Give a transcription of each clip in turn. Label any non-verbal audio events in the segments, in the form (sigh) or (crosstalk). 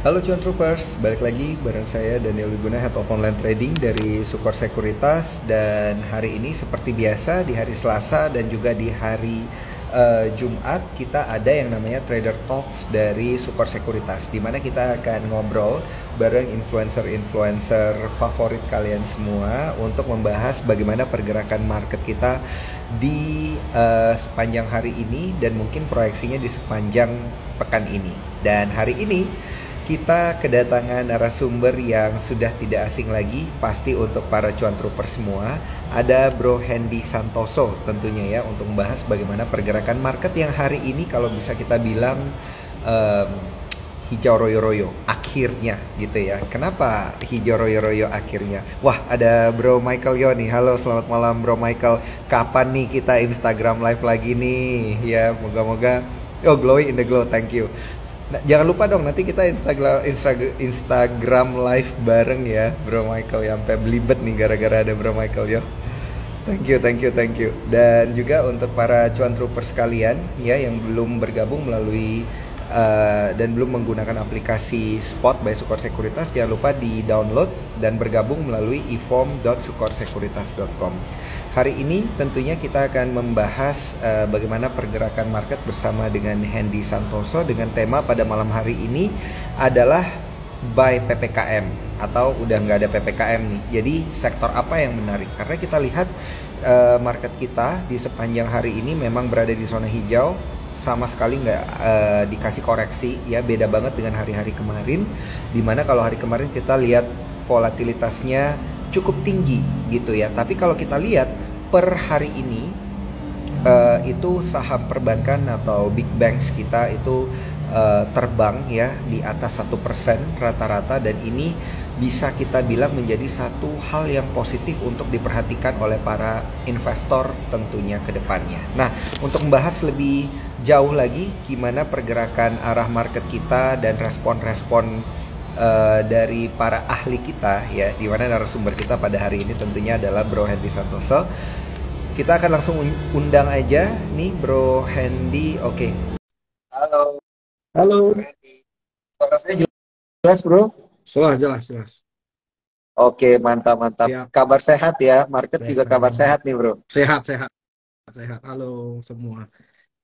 Halo Cuan Troopers, balik lagi bareng saya Daniel Wiguna Head of Online Trading dari Sukor Sekuritas dan hari ini seperti biasa di hari Selasa dan juga di hari uh, Jumat kita ada yang namanya Trader Talks dari Sukor Sekuritas di mana kita akan ngobrol bareng influencer-influencer favorit kalian semua untuk membahas bagaimana pergerakan market kita di uh, sepanjang hari ini dan mungkin proyeksinya di sepanjang pekan ini. Dan hari ini kita kedatangan narasumber yang sudah tidak asing lagi pasti untuk para cuan trooper semua. Ada Bro Hendy Santoso tentunya ya untuk membahas bagaimana pergerakan market yang hari ini kalau bisa kita bilang um, hijau royo-royo akhirnya gitu ya. Kenapa hijau royo-royo akhirnya? Wah ada Bro Michael Yo nih halo selamat malam Bro Michael. Kapan nih kita Instagram live lagi nih? Ya moga-moga. Oh glowing in the glow thank you Nah, jangan lupa dong nanti kita Instagram Instagram live bareng ya Bro Michael ya sampai belibet nih gara-gara ada Bro Michael ya. Thank you, thank you, thank you. Dan juga untuk para cuan trooper sekalian ya yang belum bergabung melalui uh, dan belum menggunakan aplikasi Spot by Sukor Sekuritas jangan lupa di download dan bergabung melalui ifom.sukorsekuritas.com. Hari ini tentunya kita akan membahas uh, bagaimana pergerakan market bersama dengan Hendy Santoso dengan tema pada malam hari ini adalah buy PPKM atau udah nggak ada PPKM nih. Jadi sektor apa yang menarik? Karena kita lihat uh, market kita di sepanjang hari ini memang berada di zona hijau sama sekali nggak uh, dikasih koreksi ya beda banget dengan hari-hari kemarin di mana kalau hari kemarin kita lihat volatilitasnya cukup tinggi gitu ya. Tapi kalau kita lihat per hari ini uh, itu saham perbankan atau big banks kita itu uh, terbang ya di atas satu persen rata-rata dan ini bisa kita bilang menjadi satu hal yang positif untuk diperhatikan oleh para investor tentunya ke depannya. Nah, untuk membahas lebih jauh lagi gimana pergerakan arah market kita dan respon-respon uh, dari para ahli kita ya di mana narasumber kita pada hari ini tentunya adalah Bro Hendy Santoso. Kita akan langsung undang aja nih Bro Hendy. Oke. Okay. Halo. Halo. Suara saya jelas, Bro? Jelas, jelas, jelas. Oke, mantap, mantap. Ya. Kabar sehat ya. Market sehat. juga kabar sehat nih, Bro. Sehat, sehat. Sehat. Halo semua.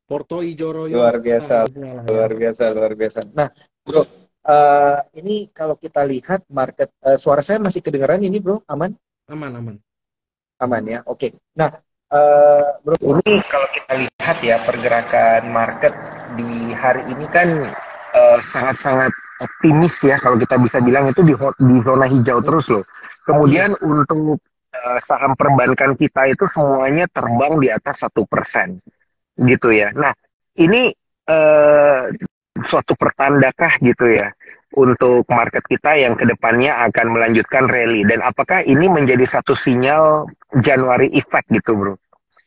Porto Ijoro luar biasa, luar biasa, luar biasa. Nah, Bro, uh, ini kalau kita lihat market uh, suara saya masih kedengaran ini bro? Aman? Aman aman. Aman ya? Oke. Okay. nah uh, bro. Ini kalau kita lihat ya pergerakan market di hari ini kan sangat-sangat uh, optimis ya kalau kita bisa bilang itu di di zona hijau terus loh. Kemudian hmm. untuk uh, saham perbankan kita itu semuanya terbang di atas satu persen gitu ya. Nah ini uh, suatu pertandakah gitu ya untuk market kita yang ke depannya akan melanjutkan rally dan apakah ini menjadi satu sinyal Januari effect gitu bro? Oke,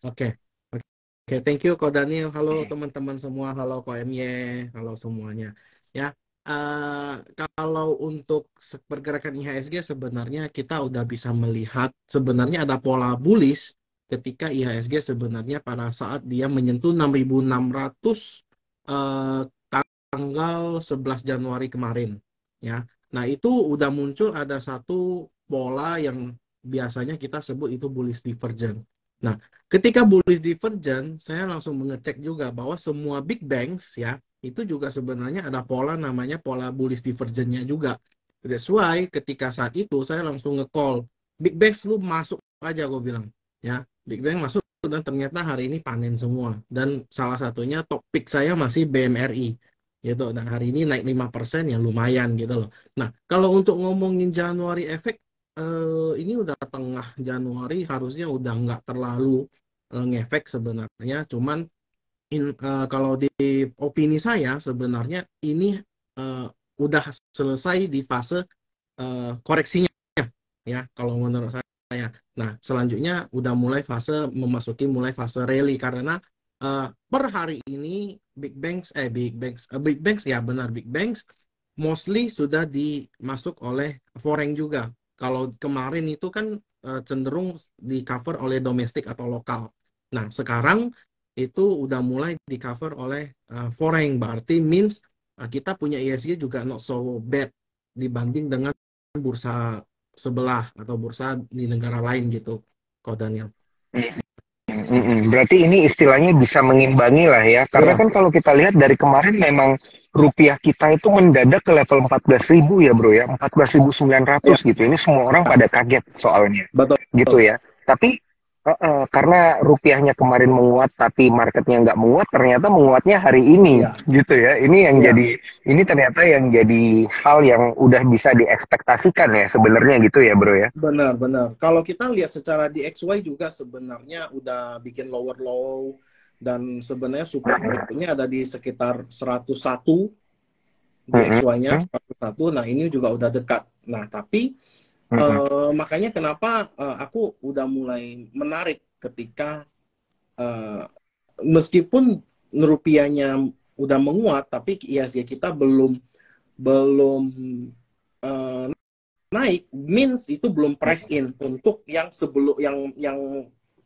okay. oke, okay. thank you Ko Daniel. Halo teman-teman semua, halo Ko MY, halo semuanya. Ya, uh, kalau untuk pergerakan IHSG sebenarnya kita udah bisa melihat sebenarnya ada pola bullish ketika IHSG sebenarnya pada saat dia menyentuh 6.600 uh, tanggal 11 Januari kemarin ya. Nah, itu udah muncul ada satu pola yang biasanya kita sebut itu bullish divergent. Nah, ketika bullish divergent, saya langsung mengecek juga bahwa semua big banks ya, itu juga sebenarnya ada pola namanya pola bullish divergentnya juga. That's why ketika saat itu saya langsung nge-call big banks lu masuk aja gue bilang ya big bang masuk dan ternyata hari ini panen semua dan salah satunya topik saya masih BMRI gitu. Nah, hari ini naik 5% ya lumayan gitu loh. Nah, kalau untuk ngomongin Januari efek eh, ini udah tengah Januari harusnya udah nggak terlalu eh, ngefek sebenarnya. Cuman in, eh, kalau di opini saya sebenarnya ini eh, udah selesai di fase eh, koreksinya ya kalau menurut saya. Nah, selanjutnya udah mulai fase memasuki mulai fase rally karena uh, per hari ini big banks eh big banks uh, big banks ya benar big banks mostly sudah dimasuk oleh foreign juga. Kalau kemarin itu kan uh, cenderung di cover oleh domestik atau lokal. Nah, sekarang itu udah mulai di cover oleh uh, foreign berarti means Nah, kita punya ISG juga not so bad dibanding dengan bursa sebelah atau bursa di negara lain gitu, kok Daniel. Berarti ini istilahnya bisa mengimbangi lah ya. Karena yeah. kan kalau kita lihat dari kemarin memang rupiah kita itu mendadak ke level 14 ribu ya bro ya. 14.900 yeah. gitu. Ini semua orang pada kaget soalnya. Betul. Gitu ya. Tapi Uh, uh, karena rupiahnya kemarin menguat tapi marketnya nggak menguat ternyata menguatnya hari ini ya. gitu ya. Ini yang ya. jadi ini ternyata yang jadi hal yang udah bisa diekspektasikan ya sebenarnya gitu ya bro ya. Benar benar. Kalau kita lihat secara di XY juga sebenarnya udah bikin lower low dan sebenarnya support berikutnya ada di sekitar 101 di XY-nya 101 nah ini juga udah dekat. Nah tapi Uh, makanya kenapa uh, aku udah mulai menarik ketika uh, meskipun rupiahnya udah menguat tapi ISG kita belum belum uh, naik means itu belum price in untuk yang sebelum yang yang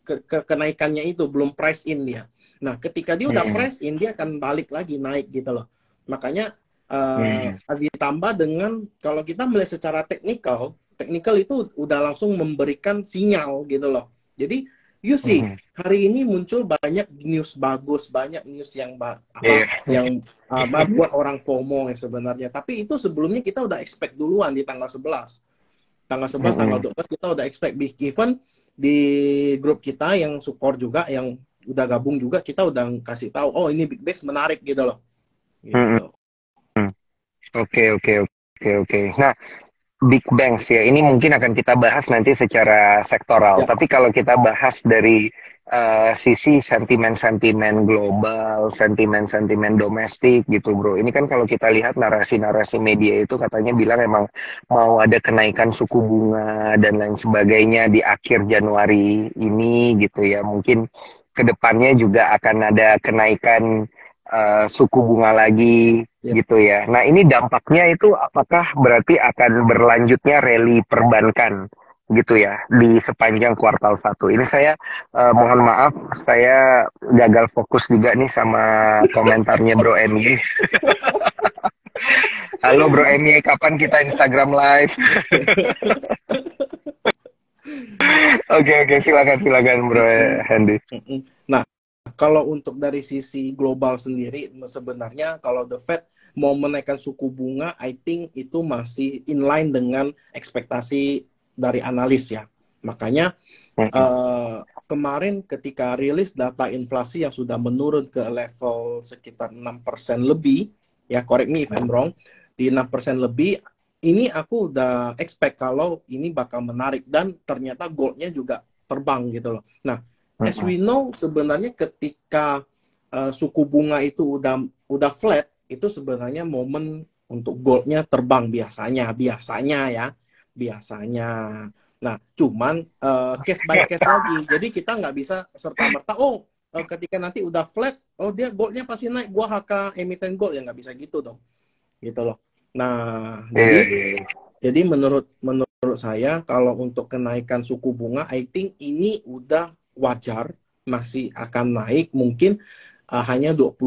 ke, ke kenaikannya itu belum price in dia. Nah, ketika dia udah price in dia akan balik lagi naik gitu loh. Makanya uh, hmm. ditambah dengan kalau kita melihat secara teknikal technical itu udah langsung memberikan sinyal gitu loh. Jadi you see mm -hmm. hari ini muncul banyak news bagus, banyak news yang apa yeah. yang uh, buat orang FOMO yang sebenarnya. Tapi itu sebelumnya kita udah expect duluan di tanggal 11. Tanggal 11, mm -hmm. tanggal 12 kita udah expect big event di grup kita yang support juga yang udah gabung juga kita udah kasih tahu oh ini big base menarik gitu loh. Gitu. Oke oke oke oke. Nah big banks ya. Ini mungkin akan kita bahas nanti secara sektoral. Ya. Tapi kalau kita bahas dari uh, sisi sentimen-sentimen global, sentimen-sentimen domestik gitu, bro. Ini kan kalau kita lihat narasi-narasi media itu katanya bilang emang mau ada kenaikan suku bunga dan lain sebagainya di akhir Januari ini gitu ya. Mungkin ke depannya juga akan ada kenaikan uh, suku bunga lagi ya. gitu ya. Nah ini dampaknya itu apakah berarti akan berlanjutnya rally perbankan gitu ya di sepanjang kuartal satu. Ini saya uh, mohon maaf saya gagal fokus juga nih sama komentarnya Bro MY. (laughs) Halo Bro MY, kapan kita Instagram live? (laughs) Oke oke okay, silakan silakan Bro Hendy. Nah kalau untuk dari sisi global sendiri sebenarnya kalau the Fed mau menaikkan suku bunga, I think itu masih in line dengan ekspektasi dari analis ya. Makanya uh, kemarin ketika rilis data inflasi yang sudah menurun ke level sekitar 6% lebih, ya correct me if I'm wrong, di 6% lebih, ini aku udah expect kalau ini bakal menarik dan ternyata goldnya juga terbang gitu loh. Nah, as we know sebenarnya ketika uh, suku bunga itu udah udah flat, itu sebenarnya momen untuk goldnya terbang biasanya biasanya ya biasanya. Nah cuman uh, case by case lagi. Jadi kita nggak bisa serta merta oh uh, ketika nanti udah flat oh dia goldnya pasti naik gua HK emiten gold. Ya nggak bisa gitu dong gitu loh. Nah jadi jadi menurut menurut saya kalau untuk kenaikan suku bunga I think ini udah wajar masih akan naik mungkin uh, hanya 25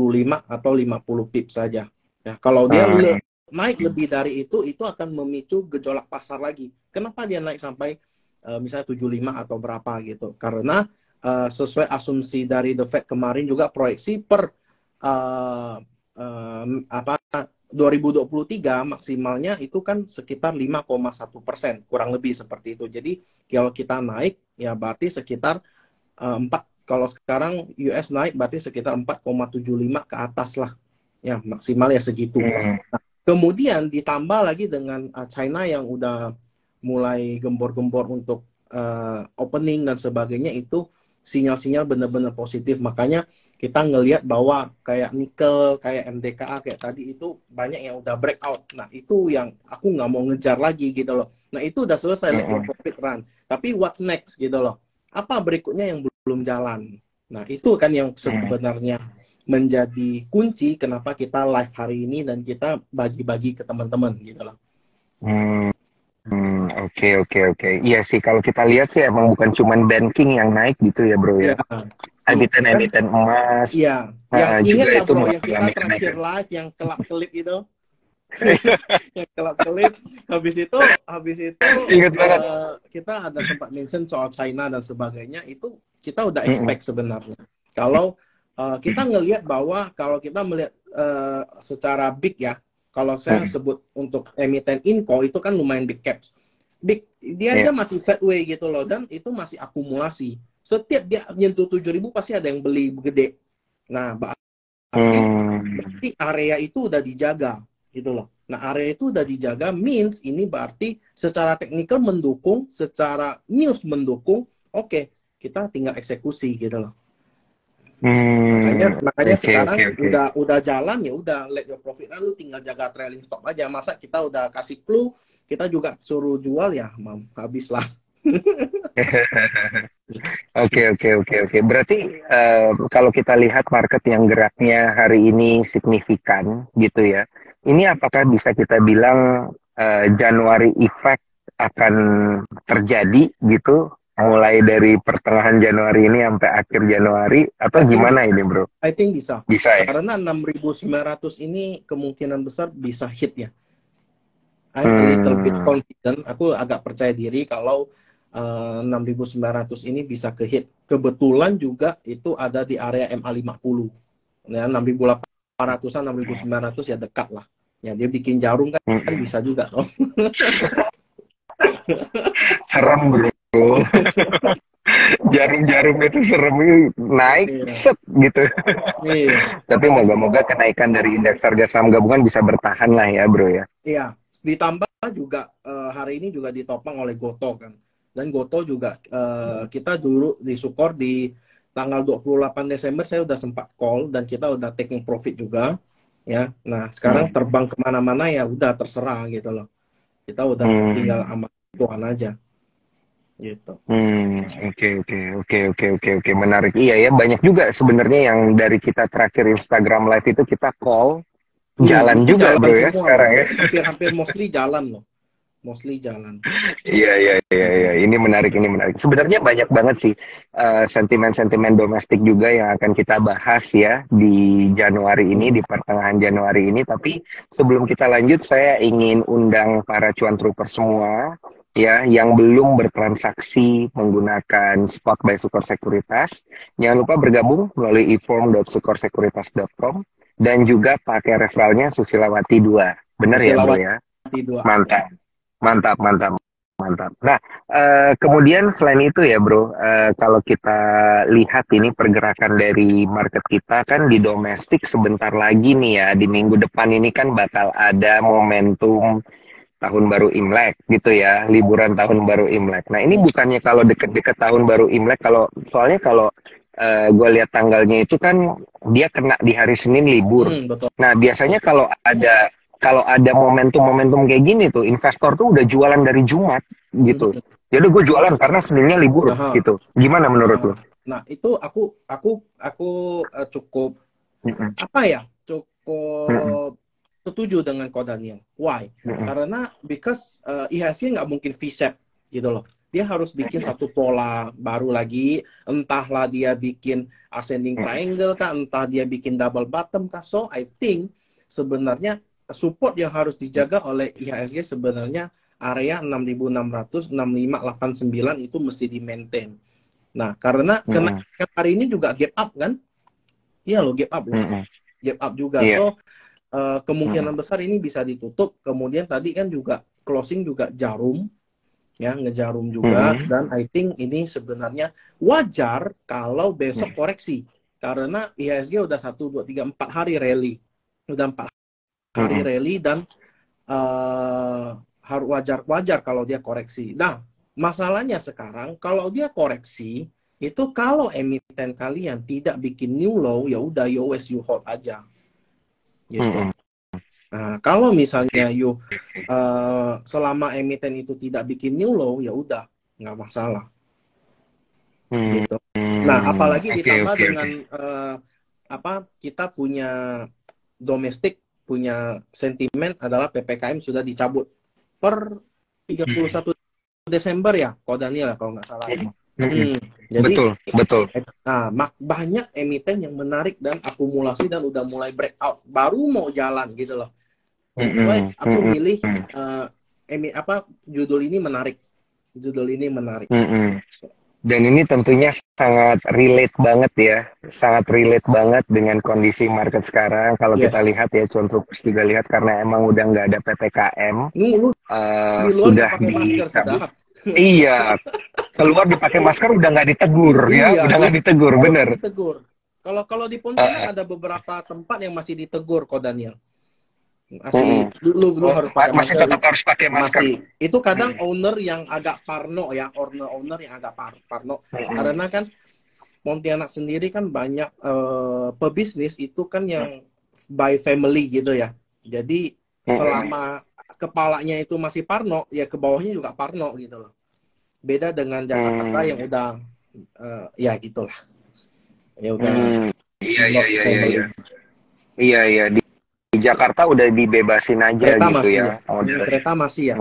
atau 50 pip saja. Ya, kalau dia uh. naik lebih dari itu, itu akan memicu gejolak pasar lagi. Kenapa dia naik sampai uh, misalnya 75 atau berapa gitu? Karena uh, sesuai asumsi dari The Fed kemarin juga proyeksi per uh, uh, apa 2023 maksimalnya itu kan sekitar 5,1 persen kurang lebih seperti itu. Jadi kalau kita naik ya berarti sekitar uh, 4 kalau sekarang US naik berarti sekitar 4,75 ke atas lah. Ya, maksimal ya segitu. Hmm. Nah, kemudian ditambah lagi dengan uh, China yang udah mulai gembor-gembor untuk uh, opening dan sebagainya itu sinyal-sinyal benar-benar positif. Makanya kita ngelihat bahwa kayak nikel, kayak MDKA, kayak tadi itu banyak yang udah breakout. Nah, itu yang aku nggak mau ngejar lagi gitu loh. Nah, itu udah selesai mm -hmm. profit run. Tapi what's next gitu loh. Apa berikutnya yang belum jalan. Nah, itu kan yang sebenarnya menjadi kunci kenapa kita live hari ini dan kita bagi-bagi ke teman-teman gitu loh. Hmm. Hmm, oke okay, oke okay, oke. Okay. Iya sih kalau kita lihat sih emang bukan cuma banking yang naik gitu ya bro ya. ya. emiten-emiten emas. Iya. Ah, yang juga ingat ya itu bro, yang kita terakhir live yang kelap kelip itu. Yang kelap kelip. Habis itu, habis itu Ingat banget. eh, kita ada sempat mention soal China dan sebagainya. Itu kita udah expect sebenarnya. Kalau eh, kita ngelihat bahwa kalau kita melihat eh, secara big ya, kalau saya sebut untuk emiten Inco itu kan lumayan big caps. Big dia Iya. aja masih sideway gitu loh dan itu masih akumulasi. Setiap dia nyentuh 7000 pasti ada yang beli gede. Nah, berarti Hmm. berarti area itu udah dijaga gitu loh. Nah, area itu udah dijaga means ini berarti secara teknikal mendukung, secara news mendukung, oke, kita tinggal eksekusi gitu loh. Hmm. Makanya makanya Oke, sekarang oke, oke. udah udah jalan ya udah let your profit run, lu tinggal jaga trailing stop aja. Masa kita udah kasih clue, kita juga suruh jual ya, mam, habis lah. (laughs) Oke oke oke oke. Berarti eh, kalau kita lihat market yang geraknya hari ini signifikan gitu ya. Ini apakah bisa kita bilang eh, Januari effect akan terjadi gitu mulai dari pertengahan Januari ini sampai akhir Januari atau gimana bisa. ini bro? I think bisa. Bisa ya? Karena 6.900 ini kemungkinan besar bisa hit ya. I'm a little bit Hmm. confident. Aku agak percaya diri kalau eh, 6.900 ini bisa ke hit. Kebetulan juga itu ada di area MA50. Ya, 6.800-an, 6.900 ya dekat lah. Ya, dia bikin jarum kan, Hmm. kan bisa juga. Oh. (laughs) Serem bro. Jarum-jarum itu serem naik Iya. set gitu. Iya. Tapi moga-moga kenaikan dari indeks harga saham gabungan bisa bertahan lah ya bro ya. Iya, ditambah juga eh, hari ini juga ditopang oleh Goto kan. Dan Goto juga eh, kita dulu di Sukor di tanggal 28 Desember saya udah sempat call dan kita udah taking profit juga ya. Nah, sekarang Hmm. terbang ke mana-mana ya udah terserah gitu loh. Kita udah Hmm. tinggal amat Tuhan aja. Gitu. Hmm, oke oke oke oke oke oke menarik. Iya ya banyak juga sebenarnya yang dari kita terakhir Instagram live itu kita call jalan itu juga jalan bro ya sekarang ya. Hampir-hampir mostly jalan loh. Mostly jalan. Iya iya iya iya ini menarik ini menarik. Sebenarnya banyak banget sih eh, sentimen-sentimen domestik juga yang akan kita bahas ya di Januari ini di pertengahan Januari ini. Tapi sebelum kita lanjut saya ingin undang para cuan trooper semua ya yang belum bertransaksi menggunakan spot by Sukor Sekuritas. Jangan lupa bergabung melalui eform.sukorsekuritas.com dan juga pakai referralnya Susilawati 2. Benar ya bro ya? Dua. Mantap, mantap, mantap, mantap. Nah, eh, kemudian selain itu ya, bro, eh, kalau kita lihat ini pergerakan dari market kita kan di domestik sebentar lagi nih ya, di minggu depan ini kan bakal ada momentum tahun baru Imlek gitu ya, liburan tahun baru Imlek. Nah, ini bukannya kalau deket-deket tahun baru Imlek, kalau soalnya kalau gue lihat tanggalnya itu kan dia kena di hari Senin libur. Hmm, betul. Nah, biasanya kalau ada kalau ada momentum-momentum kayak gini tuh, investor tuh udah jualan dari Jumat gitu. Jadi gue jualan karena Seninnya libur Aha. gitu. Gimana menurut lo? Nah, itu aku aku aku eh, cukup Mm-mm. apa ya? Cukup setuju dengan Ko Daniel. Why? Karena because uh, IHSG nggak mungkin V-shape gitu loh. Dia harus bikin satu pola baru lagi. Entahlah dia bikin ascending triangle kah, entah dia bikin double bottom kah. So I think sebenarnya support yang harus dijaga oleh IHSG sebenarnya area 6600, 6589 itu mesti di maintain. Nah, karena Mm-mm. kenaikan hari ini juga gap up kan? Iya loh, gap up loh Mm-mm. gap up juga. Iya. So eh, kemungkinan besar ini bisa ditutup. Kemudian tadi kan juga closing juga jarum, ya ngejarum juga. Mhm. Dan I think ini sebenarnya wajar kalau besok koreksi karena IHSG udah satu dua tiga empat hari rally, udah empat hari Mhm. rally dan eh harus wajar wajar kalau dia koreksi. Nah masalahnya sekarang kalau dia koreksi itu kalau emiten kalian tidak bikin new low ya udah you always you hold aja gitu. Mm-mm. Nah, kalau misalnya you eh, selama emiten itu tidak bikin new low ya udah nggak masalah Mm. gitu. Nah, apalagi Oke, ditambah oke, dengan eh, apa kita punya domestik punya sentimen adalah PPKM sudah dicabut per 31 Desember ya, kalau Daniel ya kalau nggak salah. oke. Hmm. Jadi, betul, betul. Nah, banyak emiten yang menarik dan akumulasi dan udah mulai breakout, baru mau jalan gitu loh. Sesuai aku pilih uh, emi apa judul ini menarik. Judul ini menarik. Dan ini tentunya sangat relate banget ya, sangat relate banget dengan kondisi market sekarang. Kalau yes. kita lihat ya, contoh juga lihat karena emang udah nggak ada ppkm, uh, di sudah di iya, keluar dipakai masker udah nggak ditegur ya, iya, udah nggak ditegur, bener. Ditegur. Kalau kalau di Pontianak uh, ada beberapa tempat yang masih ditegur kok Daniel masih hmm. lu lu harus pakai masih tetap harus pakai masker. Masih. Itu kadang hmm. owner yang agak parno ya, owner owner yang agak par parno. Hmm. Karena kan Pontianak sendiri kan banyak uh, pebisnis itu kan yang by family gitu ya. Jadi hmm. selama kepalanya itu masih parno, ya ke bawahnya juga parno gitu loh. Beda dengan Jakarta hmm. yang udah uh, ya gitulah. Ya udah. Hmm. Iya iya iya iya. Iya iya di di Jakarta udah dibebasin aja kereta gitu ya. ya. Oh, kereta masih ya.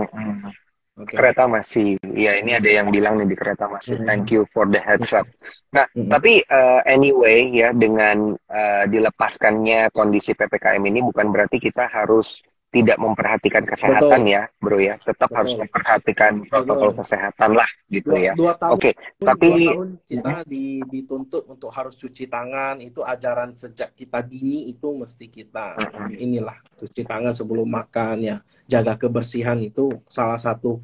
Okay. Kereta masih. Ya ini ada yang bilang nih di kereta masih. Thank you for the heads up. Nah, tapi uh, anyway ya dengan uh, dilepaskannya kondisi PPKM ini bukan berarti kita harus tidak memperhatikan kesehatan Betul. ya, bro ya. Tetap Betul. harus memperhatikan protokol Betul. kesehatan lah gitu dua, ya. Dua tahun, Oke, tapi dua tahun kita di, dituntut untuk harus cuci tangan. Itu ajaran sejak kita dini itu mesti kita inilah cuci tangan sebelum makan ya. Jaga kebersihan itu salah satu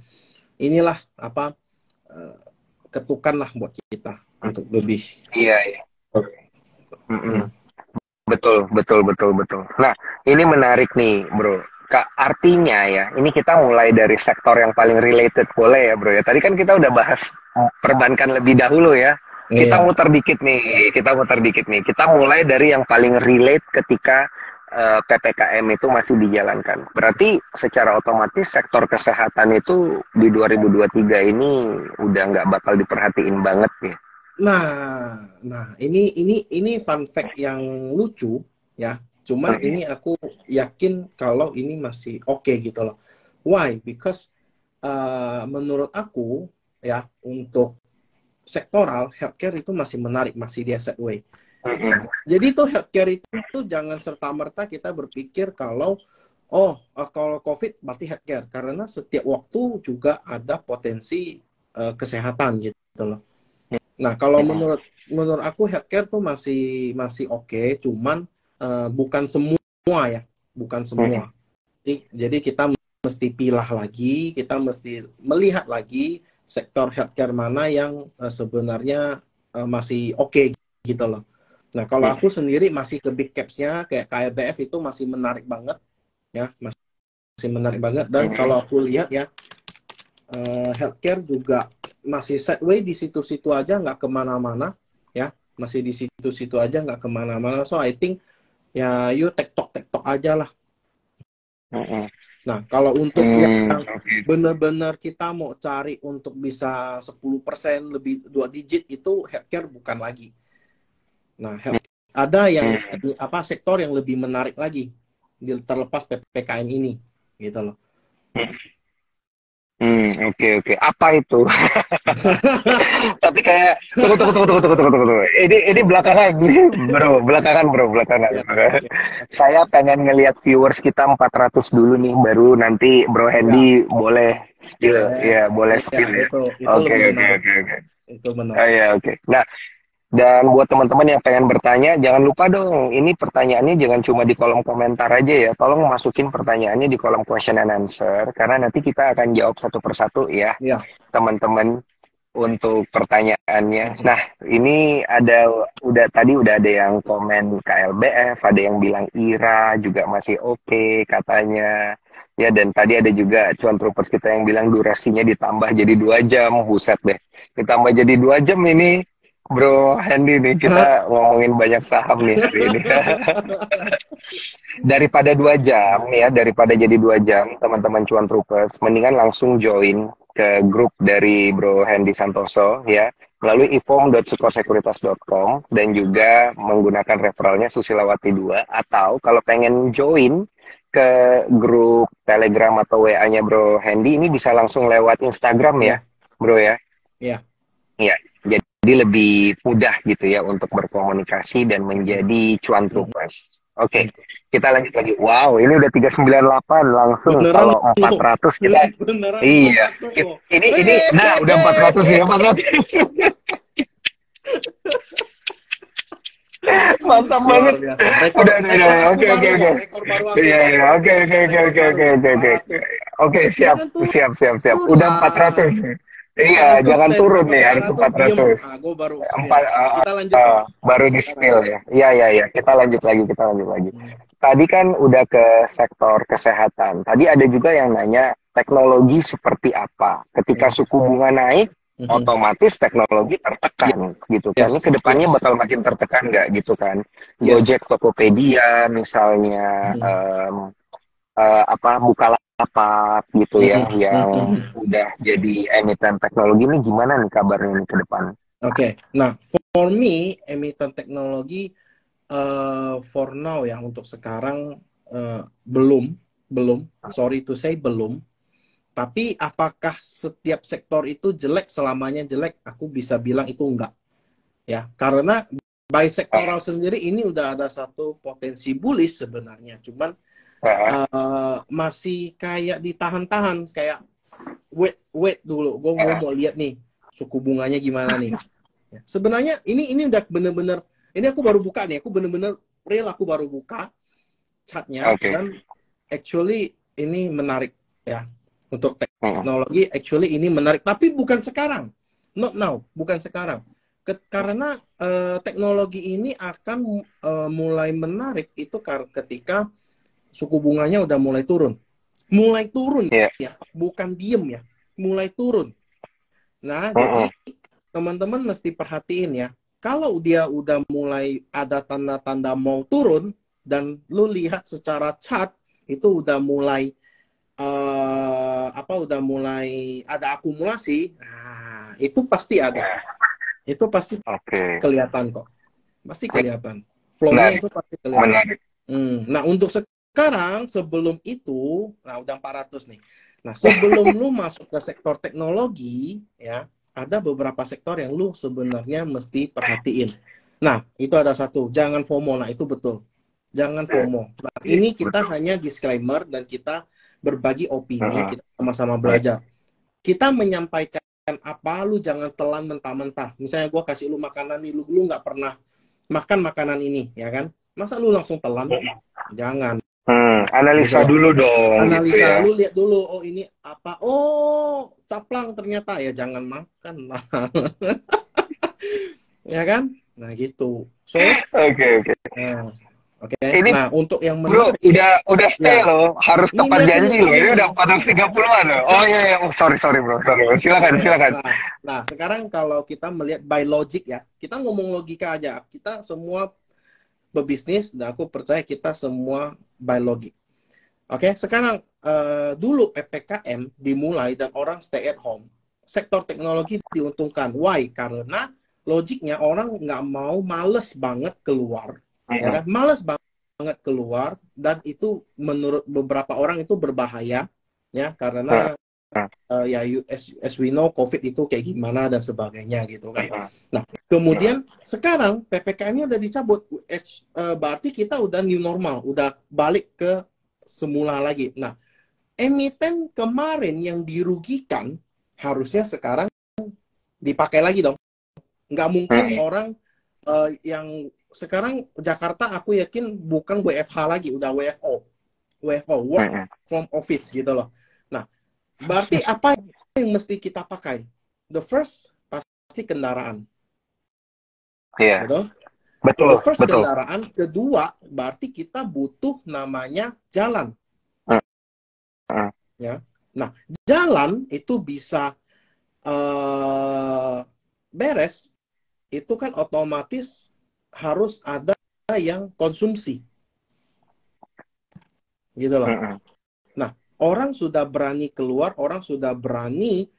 inilah apa uh, ketukan lah buat kita untuk lebih. Iya, iya. Okay. Betul, betul, betul, betul. Nah, ini menarik nih, bro. Kak, artinya ya, ini kita mulai dari sektor yang paling related, boleh ya bro ya. Tadi kan kita udah bahas perbankan lebih dahulu ya. Kita iya. muter dikit nih, kita muter dikit nih. Kita mulai dari yang paling relate ketika uh, eh, PPKM itu masih dijalankan. Berarti secara otomatis sektor kesehatan itu di 2023 ini udah nggak bakal diperhatiin banget ya. Nah, nah ini ini ini fun fact yang lucu ya Cuman okay. ini aku yakin kalau ini masih oke okay gitu loh. Why? Because uh, menurut aku ya untuk sektoral healthcare itu masih menarik, masih di asset way. Jadi itu healthcare itu, itu jangan serta merta kita berpikir kalau oh uh, kalau COVID berarti healthcare karena setiap waktu juga ada potensi uh, kesehatan gitu loh. Nah kalau menurut menurut aku healthcare tuh masih masih oke, okay, cuman uh, bukan semua ya, bukan semua. Hmm. Jadi, jadi kita mesti pilah lagi, kita mesti melihat lagi sektor healthcare mana yang uh, sebenarnya uh, masih oke okay, gitu loh. Nah kalau hmm. aku sendiri masih ke big caps-nya kayak KLBF itu masih menarik banget ya, masih menarik banget. Dan hmm. kalau aku lihat ya uh, healthcare juga masih sideways di situ-situ aja nggak ke mana-mana ya, masih di situ-situ aja nggak ke mana-mana. So I think ya yuk tektok tektok aja lah Nah, kalau untuk hmm, yang okay. benar-benar kita mau cari untuk bisa 10% lebih dua digit itu healthcare bukan lagi. Nah, health, ada yang hmm. apa sektor yang lebih menarik lagi terlepas PPKM ini gitu loh. Hmm. Hmm, oke okay, oke. Okay. Apa itu? (laughs) Tapi kayak tunggu tunggu tunggu tunggu tunggu tunggu tunggu. Ini ini belakangan (laughs) bro, belakangan bro, belakangan. Ya, ya. Saya pengen ngelihat viewers kita 400 dulu nih, baru nanti Bro Hendy ya. boleh skill, ya, ya boleh ya, skill ya. Oke oke oke oke. Itu benar. Oh ya oke. Okay. Nah, dan buat teman-teman yang pengen bertanya, jangan lupa dong, ini pertanyaannya jangan cuma di kolom komentar aja ya. Tolong masukin pertanyaannya di kolom question and answer, karena nanti kita akan jawab satu persatu ya, ya. teman-teman untuk pertanyaannya. Nah, ini ada udah tadi udah ada yang komen KLBF, ada yang bilang Ira juga masih oke okay, katanya. Ya, dan tadi ada juga cuan troopers kita yang bilang durasinya ditambah jadi dua jam, buset deh. Ditambah jadi dua jam ini Bro Hendy nih kita (laughs) ngomongin banyak saham nih hari ini. (laughs) daripada dua jam ya, daripada jadi dua jam teman-teman cuan troopers, mendingan langsung join ke grup dari Bro Hendy Santoso ya melalui ifom.sukorsekuritas.com dan juga menggunakan referralnya Susilawati 2 atau kalau pengen join ke grup Telegram atau WA-nya Bro Hendy ini bisa langsung lewat Instagram ya, Bro ya. Iya. Iya. Lebih mudah gitu ya untuk berkomunikasi dan menjadi cuan troopers. Oke, kita lanjut lagi. Wow, ini udah 398 langsung Beneran kalau loh. 400 kita Beneran Iya. 400 loh. ini ini nah udah 400 ya 400. Mantap banget. Udah, udah, udah. Oke, oke, oke. Iya, iya, oke, oke, oke, oke, oke, oke, oke. 400. Oke, siap, siap, siap, siap. Udah lah. 400. Iya, 400 jangan turun nih, harus 400 diem. 400. Ah, baru Empat, uh, kita lanjut. uh, baru di spill ya. Iya, iya, iya. Kita lanjut lagi, kita lanjut lagi. Hmm. Tadi kan udah ke sektor kesehatan. Tadi ada juga yang nanya teknologi seperti apa. Ketika Hmm. suku bunga naik, Mhm. otomatis teknologi tertekan gitu kan. Yes. Ini ke depannya Yes. bakal makin tertekan nggak gitu kan? Yes. Gojek, Tokopedia misalnya, Mhm. em, eh, apa Bukalapak gitu ya, Mhm. yang Mhm. udah jadi emiten teknologi ini gimana nih kabarnya nih ke depan? Oke, nah for me emiten teknologi eh, for now ya untuk sekarang eh, belum belum sorry to say belum. Tapi apakah setiap sektor itu jelek selamanya jelek? Aku bisa bilang itu enggak. Ya, karena by sektoral sendiri ini udah ada satu potensi bullish sebenarnya. Cuman Eh, masih kayak ditahan-tahan kayak wait wait dulu. Gue mau lihat nih suku bunganya gimana nih. Ya, sebenarnya ini ini udah bener-bener ini aku baru buka nih. Aku bener-bener real aku baru buka chartnya Oke. dan actually ini menarik ya. Untuk teknologi actually ini menarik. Tapi bukan sekarang. Not now bukan sekarang. Karena eh, teknologi ini akan eh, mulai menarik itu ketika suku bunganya udah mulai turun. Mulai turun Iya. ya bukan diem ya mulai turun. Nah Mm-mm. jadi teman-teman mesti perhatiin ya kalau dia udah mulai ada tanda-tanda mau turun dan lu lihat secara chart itu udah mulai eh, apa udah mulai ada akumulasi nah itu pasti ada. Itu pasti Oke, kelihatan kok. Pasti kelihatan. Flow-nya itu pasti kelihatan. Menarik. Hmm, Nah, untuk sekarang sebelum itu, nah udah 400 nih. Nah, sebelum lu masuk ke sektor teknologi, ya, ada beberapa sektor yang lu sebenarnya mesti perhatiin. Nah, itu ada satu, jangan FOMO. Nah, itu betul. Jangan FOMO. Nah, ini kita hanya disclaimer dan kita berbagi opini, Mhm. kita sama-sama belajar. Kita menyampaikan apa, lu jangan telan mentah-mentah. Misalnya gua kasih lu makanan nih, lu lu nggak pernah makan makanan ini, ya kan? Masa lu langsung telan? Jangan. Hmm, analisa Gitu. dulu dong Analisa gitu ya. lu lihat dulu, oh ini apa? Oh, caplang ternyata ya jangan makan lah. (laughs) ya kan? Nah, gitu. So, Oke, oke. nah, oke. Ini- Nah, untuk yang Bro, menarik udah udah stay Ya. loh, harus Ini tepat janji loh. Ini ini. udah 430-an loh. Oh iya iya, oh, sorry sorry bro, sorry. bro. Silakan silakan. Nah, nah, sekarang kalau kita melihat by logic ya, kita ngomong logika aja. Kita semua berbisnis dan aku percaya kita semua by logic. Oke, sekarang eh, dulu PPKM dimulai dan orang stay at home. Sektor teknologi diuntungkan. Why? Karena logiknya orang nggak mau males banget keluar, ya kan? Males banget keluar dan itu menurut beberapa orang itu berbahaya ya karena eh, ya as, as we know COVID itu kayak gimana dan sebagainya gitu kan. Kemudian sekarang PPKM-nya udah dicabut, eh, eh, berarti kita udah new normal, udah balik ke semula lagi. Nah, emiten kemarin yang dirugikan harusnya sekarang dipakai lagi dong. Nggak mungkin Hmm. orang eh, yang sekarang Jakarta aku yakin bukan WFH lagi, udah WFO. WFO, work Mm-mm. from office gitu loh. Nah, berarti apa yang mesti kita pakai? The first pasti kendaraan, Iya, betul? betul The first betul. kendaraan, kedua berarti kita butuh namanya jalan. Hmm. Ya. Nah, jalan itu bisa eh, beres, itu kan otomatis harus ada yang konsumsi. Gitu loh. Mm-mm. Orang sudah berani keluar, orang sudah berani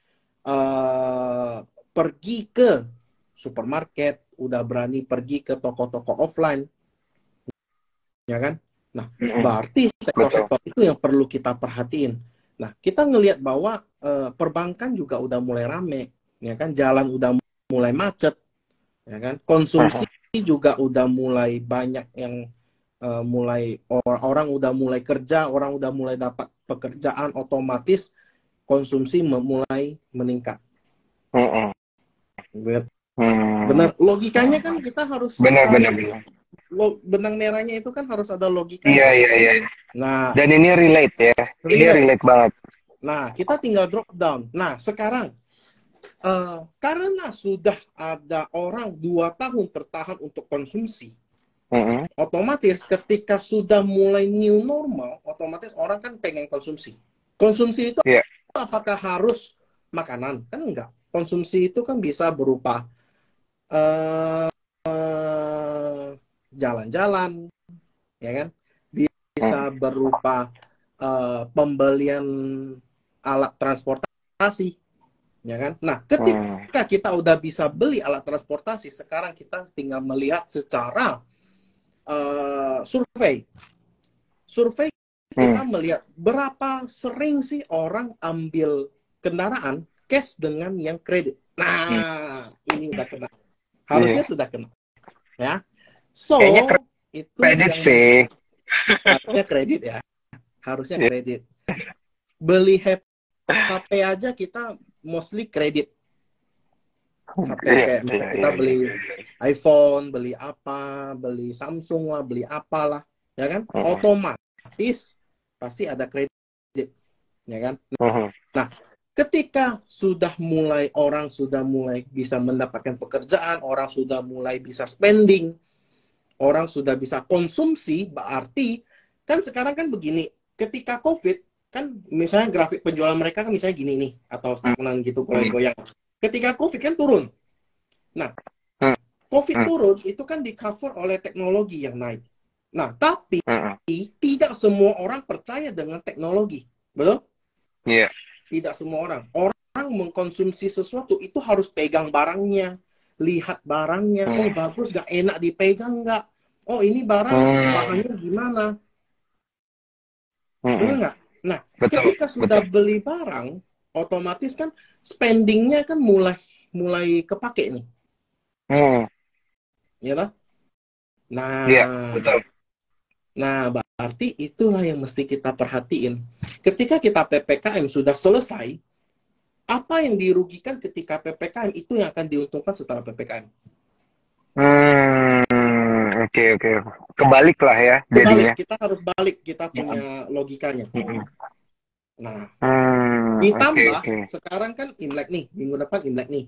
eh, pergi ke supermarket, udah berani pergi ke toko-toko offline, ya kan? Nah, berarti sektor-sektor itu yang perlu kita perhatiin. Nah, kita ngelihat bahwa eh, perbankan juga udah mulai rame, ya kan? Jalan udah mulai macet, ya kan? Konsumsi juga udah mulai banyak yang uh, mulai orang, orang udah mulai kerja, orang udah mulai dapat pekerjaan otomatis konsumsi mulai meningkat. Mm -mm. Benar, logikanya kan kita harus benar benar benar. Lo, benang merahnya itu kan harus ada logika. Iya iya iya. Nah, dan ini relate ya. Relate. Ini relate banget. Nah, kita tinggal drop down. Nah, sekarang uh, karena sudah ada orang dua tahun tertahan untuk konsumsi, Mm-hmm. Otomatis ketika sudah mulai new normal, otomatis orang kan pengen konsumsi. Konsumsi itu yeah. apakah harus makanan? Kan enggak. Konsumsi itu kan bisa berupa uh, uh, jalan-jalan, ya kan? Bisa berupa uh, pembelian alat transportasi, ya kan? Nah, ketika kita udah bisa beli alat transportasi, sekarang kita tinggal melihat secara uh, survei. Survei kita hmm. melihat berapa sering sih orang ambil kendaraan cash dengan yang kredit. Nah, hmm. ini udah kena. Harusnya yeah. sudah kena. Ya. So, Kayaknya itu kredit yang sih. Harusnya kredit ya. Harusnya yeah. kredit. Beli HP aja kita mostly kredit. HP iya, kayak yeah, kita yeah, beli yeah. iPhone, beli apa, beli Samsung lah, beli apalah, ya kan? Uh -huh. Otomatis pasti ada kredit, ya kan? Uh -huh. Nah, ketika sudah mulai orang sudah mulai bisa mendapatkan pekerjaan, orang sudah mulai bisa spending, orang sudah bisa konsumsi, berarti kan sekarang kan begini, ketika COVID kan misalnya grafik penjualan mereka kan misalnya gini nih atau stagnan gitu goyang-goyang ketika COVID kan turun. Nah, hmm. COVID hmm. turun itu kan di cover oleh teknologi yang naik. Nah, tapi hmm. tidak semua orang percaya dengan teknologi, betul? Iya. Yeah. Tidak semua orang. Orang mengkonsumsi sesuatu itu harus pegang barangnya, lihat barangnya. Oh bagus, gak enak dipegang nggak? Oh ini barang bahannya gimana? Nggak? Nah, betul, ketika sudah betul. beli barang, otomatis kan spendingnya kan mulai mulai kepake nih. Hmm. Ya lah. Nah, ya, betul. Nah, berarti itulah yang mesti kita perhatiin. Ketika kita PPKM sudah selesai, apa yang dirugikan ketika PPKM itu yang akan diuntungkan setelah PPKM? Hmm, oke okay, oke. Okay. Kebalik lah ya Kebalik, jadinya. Kita harus balik, kita punya logikanya. Hmm. Nah, hmm, ditambah okay, okay. sekarang kan Imlek nih, minggu depan Imlek nih.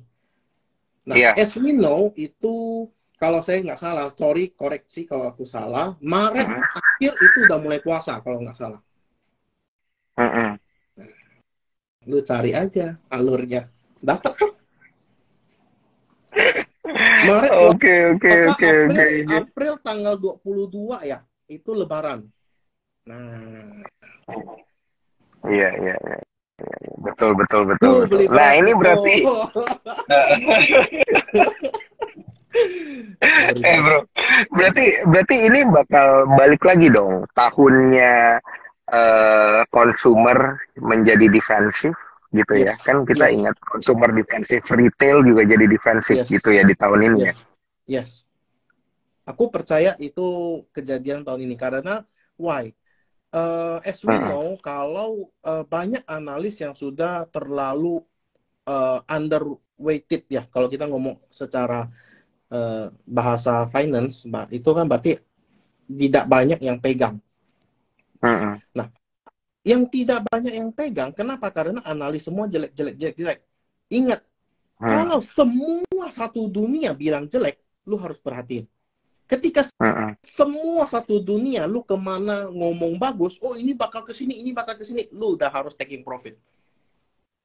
Nah, yeah. as we know itu kalau saya nggak salah, sorry koreksi kalau aku salah, Maret uh -huh. akhir itu udah mulai puasa kalau nggak salah. Uh -huh. Nah, lu cari aja alurnya, dapat tuh. Maret (laughs) Oke oke oke oke. April tanggal 22 ya, itu lebaran. Nah, Iya, iya, iya. Betul, betul, betul. betul. Nah, ini berarti (laughs) eh bro, berarti berarti ini bakal balik lagi dong tahunnya uh, consumer menjadi defensif gitu ya. yes. ya kan kita yes. ingat consumer defensif retail juga jadi defensif yes. gitu ya di tahun ini ya. yes. ya. Yes. Aku percaya itu kejadian tahun ini karena why? Uh, as we know, kalau uh, banyak analis yang sudah terlalu uh, underweighted ya, kalau kita ngomong secara uh, bahasa finance, itu kan berarti tidak banyak yang pegang. Uh-uh. Nah, yang tidak banyak yang pegang, kenapa? Karena analis semua jelek, jelek, jelek, jelek. Ingat, uh. kalau semua satu dunia bilang jelek, lu harus perhatiin. Ketika uh-uh. semua satu dunia lu ke mana ngomong bagus, oh ini bakal ke sini, ini bakal ke sini, lu udah harus taking profit.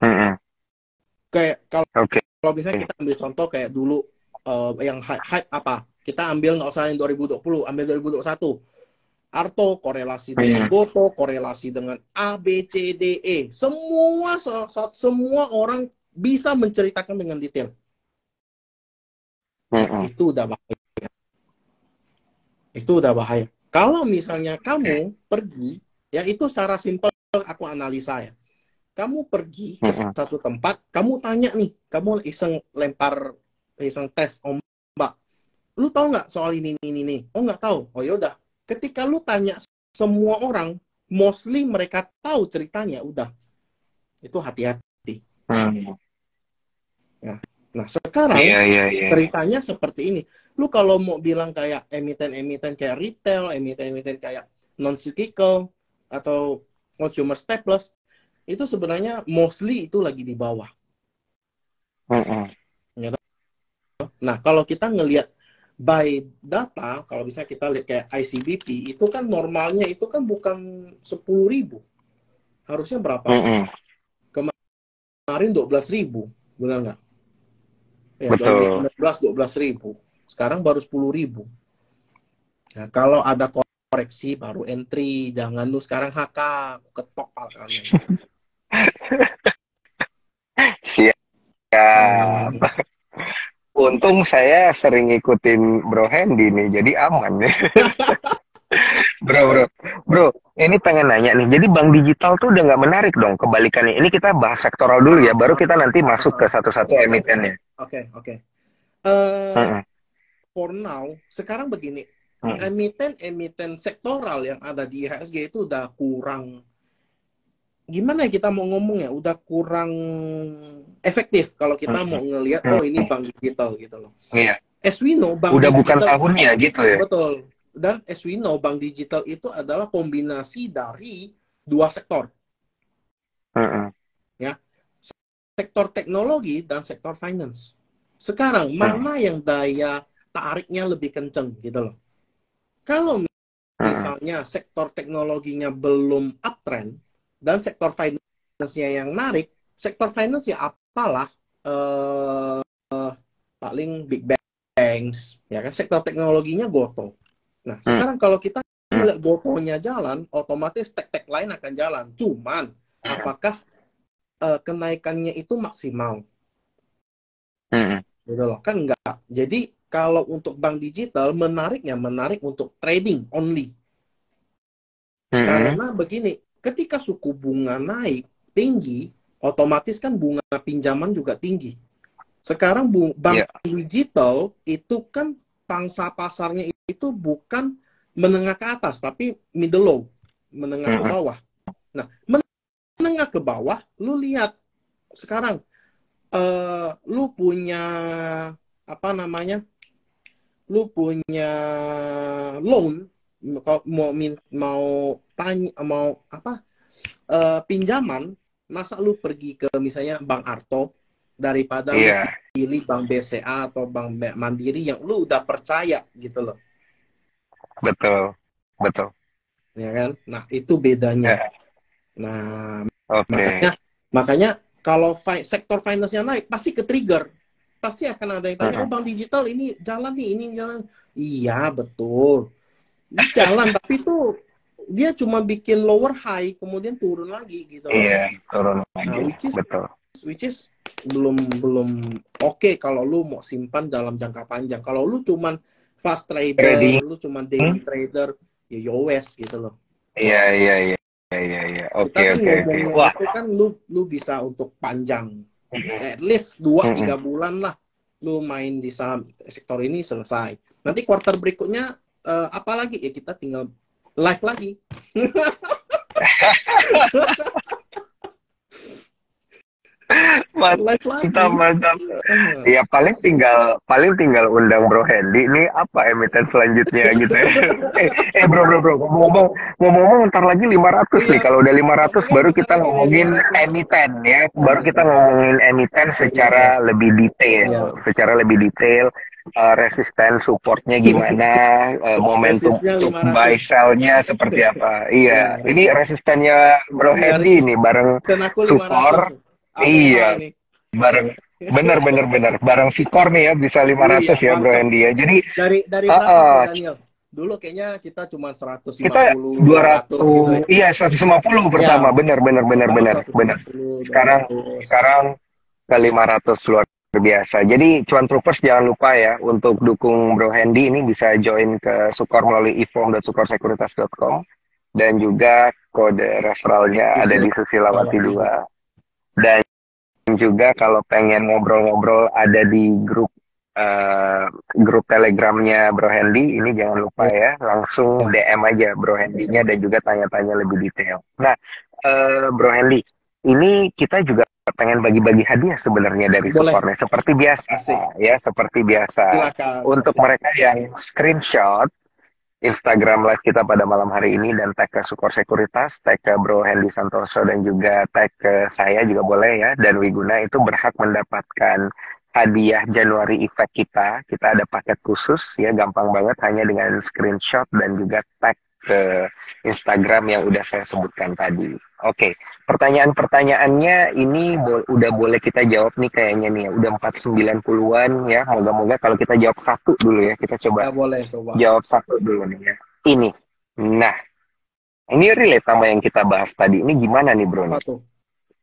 Uh-uh. Kayak kalau okay. kalau misalnya kita ambil contoh kayak dulu uh, yang hype, hype apa? Kita ambil nggak usah yang 2020, ambil 2021. Arto korelasi dengan uh-huh. Goto, korelasi dengan A, B, C, D, E. Semua semua orang bisa menceritakan dengan detail. Nah, itu udah bahaya itu udah bahaya. Kalau misalnya kamu pergi, ya itu secara simpel aku analisa ya. Kamu pergi ke satu tempat, kamu tanya nih, kamu iseng lempar, iseng tes ombak, lu tahu nggak soal ini ini ini oh nggak tahu. Oh yaudah ketika lu tanya semua orang mostly mereka tahu ceritanya udah. Itu hati-hati. Hmm. Nah sekarang Iya, iya, iya. ceritanya seperti ini lu kalau mau bilang kayak emiten-emiten kayak retail emiten-emiten kayak non cyclical atau consumer staples itu sebenarnya mostly itu lagi di bawah Mm-mm. Nah, kalau kita ngelihat by data, kalau bisa kita lihat kayak ICBP, itu kan normalnya itu kan bukan 10.000. Harusnya berapa? Mm-mm. Kemarin 12.000, benar nggak? Ya, Betul. 2019 12.000. Sekarang baru 10.000. Nah, kalau ada koreksi baru entry, jangan lu sekarang HK, aku ketok kalian. (laughs) Siap. Untung saya sering ngikutin Bro Hendy nih, jadi aman ya. (laughs) Bro, bro, bro, ini pengen nanya nih. Jadi bank digital tuh udah nggak menarik dong kebalikannya. Ini kita bahas sektoral dulu ya, baru kita nanti masuk ke satu-satu emitennya. Oke, oke. Eh, Mm-mm. for now, sekarang begini, Mm. emiten-emiten sektoral yang ada di IHSG itu udah kurang gimana ya kita mau ngomong ya udah kurang efektif kalau kita Mm. mau ngelihat oh ini bank digital gitu loh. Iya, As we know, bank udah bukan digital tahunnya gitu ya. betul. Dan as we know, bank digital itu adalah kombinasi dari dua sektor, Mm-mm. sektor teknologi dan sektor finance. Sekarang mana yang daya tariknya lebih kenceng gitu loh. Kalau misalnya sektor teknologinya belum uptrend dan sektor finance-nya yang narik, sektor finance ya apalah eh, eh, paling big banks, ya kan sektor teknologinya goto. Nah, sekarang kalau kita melihat gotonya jalan, otomatis tek-tek lain akan jalan. Cuman apakah eh, kenaikannya itu maksimal? Mm-mm. Gitu loh, kan enggak. Jadi kalau untuk bank digital menariknya menarik untuk trading only. Mm-mm. Karena begini, ketika suku bunga naik tinggi, otomatis kan bunga pinjaman juga tinggi. Sekarang bank Iya. digital itu kan pangsa pasarnya itu bukan menengah ke atas, tapi middle low, menengah ke bawah. Nah, men- menengah ke bawah, lu lihat sekarang, eh, lu punya apa namanya? Lu punya loan kalau mau mau tanya mau apa eh, pinjaman masa lu pergi ke misalnya Bank Arto daripada Iya, pilih Bank BCA atau Bank Mandiri yang lu udah percaya gitu loh betul, betul. ya kan nah itu bedanya Ya. nah Oke. makanya makanya kalau fi- sektor finance-nya naik pasti ke trigger pasti akan ada yang tanya Mm-mm. oh bank digital ini jalan nih ini jalan iya betul Ini jalan (laughs) tapi itu dia cuma bikin lower high kemudian turun lagi gitu. Iya, turun Nah, lagi. which is Betul. which is belum belum oke kalau lu mau simpan dalam jangka panjang. Kalau lu cuman fast trader, Trading. lu cuman daily trader, ya yowes gitu loh. Iya, iya, iya. Iya, iya. Oke, oke, oke. Wah. itu kan lu lu bisa untuk panjang. At least 2 Mm-mm. 3 bulan lah lu main di saham sektor ini selesai. Nanti quarter berikutnya eh, apa lagi? Ya kita tinggal live lagi. (laughs) Mantap, mantap. Eh, Ya paling tinggal paling tinggal undang Bro Hendy ini apa emiten selanjutnya gitu ya. (laughs) eh, eh bro bro bro ngomong-ngomong ngomong-ngomong ntar lagi 500 nih Iya. kalau udah 500 baru kita ngomongin emiten ya. Baru kita ngomongin emiten secara lebih detail, Iya. secara lebih detail eh, resisten supportnya gimana, eh, momentum untuk 500. buy sell-nya seperti apa. Iya, Iya. ini resistennya Bro Iya, Hendy nih bareng Support. 500. APH Iya. nih. bareng bener bener bener bareng Vicor nih ya bisa 500 Iya, ya Bro. Hendy ya. Jadi Dari dari Daniel? Dulu kayaknya kita cuma 150, kita 200 gitu 200 ya. iya 150 pertama Iya. bener bener bener bener 150, bener. Sekarang 200. sekarang ke 500 luar biasa. Jadi cuan troopers jangan lupa ya untuk dukung Bro Hendy ini bisa join ke Sukor melalui ifom.sukorsekuritas.com dan juga kode referralnya ada di Susilawati 2. Dan juga kalau pengen ngobrol-ngobrol ada di grup uh, grup telegramnya Bro Hendy ini jangan lupa ya langsung DM aja Bro Hendy-nya dan juga tanya-tanya lebih detail. Nah, uh, Bro Hendy, ini kita juga pengen bagi-bagi hadiah sebenarnya dari supportnya seperti biasa Asik. ya seperti biasa Silakan. untuk Asik. mereka yang screenshot Instagram live kita pada malam hari ini dan tag ke Sukor Sekuritas, tag ke Bro Hendy Santoso dan juga tag ke saya juga boleh ya dan Wiguna itu berhak mendapatkan hadiah Januari Effect kita. Kita ada paket khusus ya gampang banget hanya dengan screenshot dan juga tag ke Instagram yang udah saya sebutkan tadi. Oke, pertanyaan-pertanyaannya ini bo udah boleh kita jawab nih kayaknya nih ya. Udah 490-an ya. Moga-moga kalau kita jawab satu dulu ya. Kita coba, ya, boleh, coba. jawab satu dulu nih ya. Ini. Nah, ini relate sama yang kita bahas tadi. Ini gimana nih bro? Apa tuh?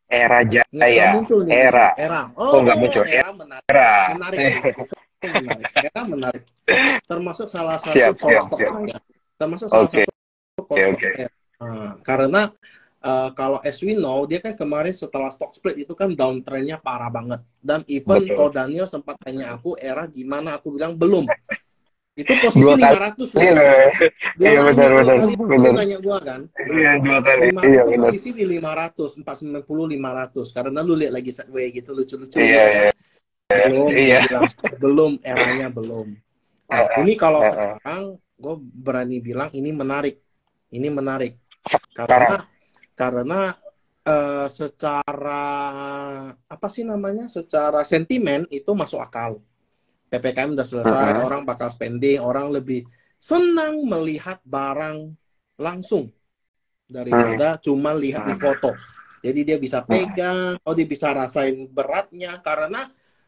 Era Jaya. Muncul nih, era. Era. Oh, oh nggak muncul. Era menarik. Era. Menarik. (laughs) menarik. Era menarik. Termasuk salah satu siap, siap, siap. saya termasuk salah okay. satu okay, okay. Nah, karena uh, kalau as we know dia kan kemarin setelah stock split itu kan downtrendnya parah banget dan even kalau Daniel sempat tanya aku era gimana aku bilang belum itu posisi dua 500 kali, loh. Iya, iya benar benar. Kali benar. tanya gua kan. Iya, dua kali. Iya, benar. Posisi di 500, 490 500 karena lu lihat lagi way gitu lucu-lucu. Iya, kan. iya. Belum, iya. Bilang, belum eranya belum. Nah, (laughs) ini kalau sekarang gue berani bilang ini menarik. Ini menarik. Karena karena uh, secara apa sih namanya secara sentimen itu masuk akal. Ppkm udah selesai uh -huh. orang bakal spending orang lebih senang melihat barang langsung daripada uh -huh. cuma lihat di foto. Jadi dia bisa pegang oh dia bisa rasain beratnya karena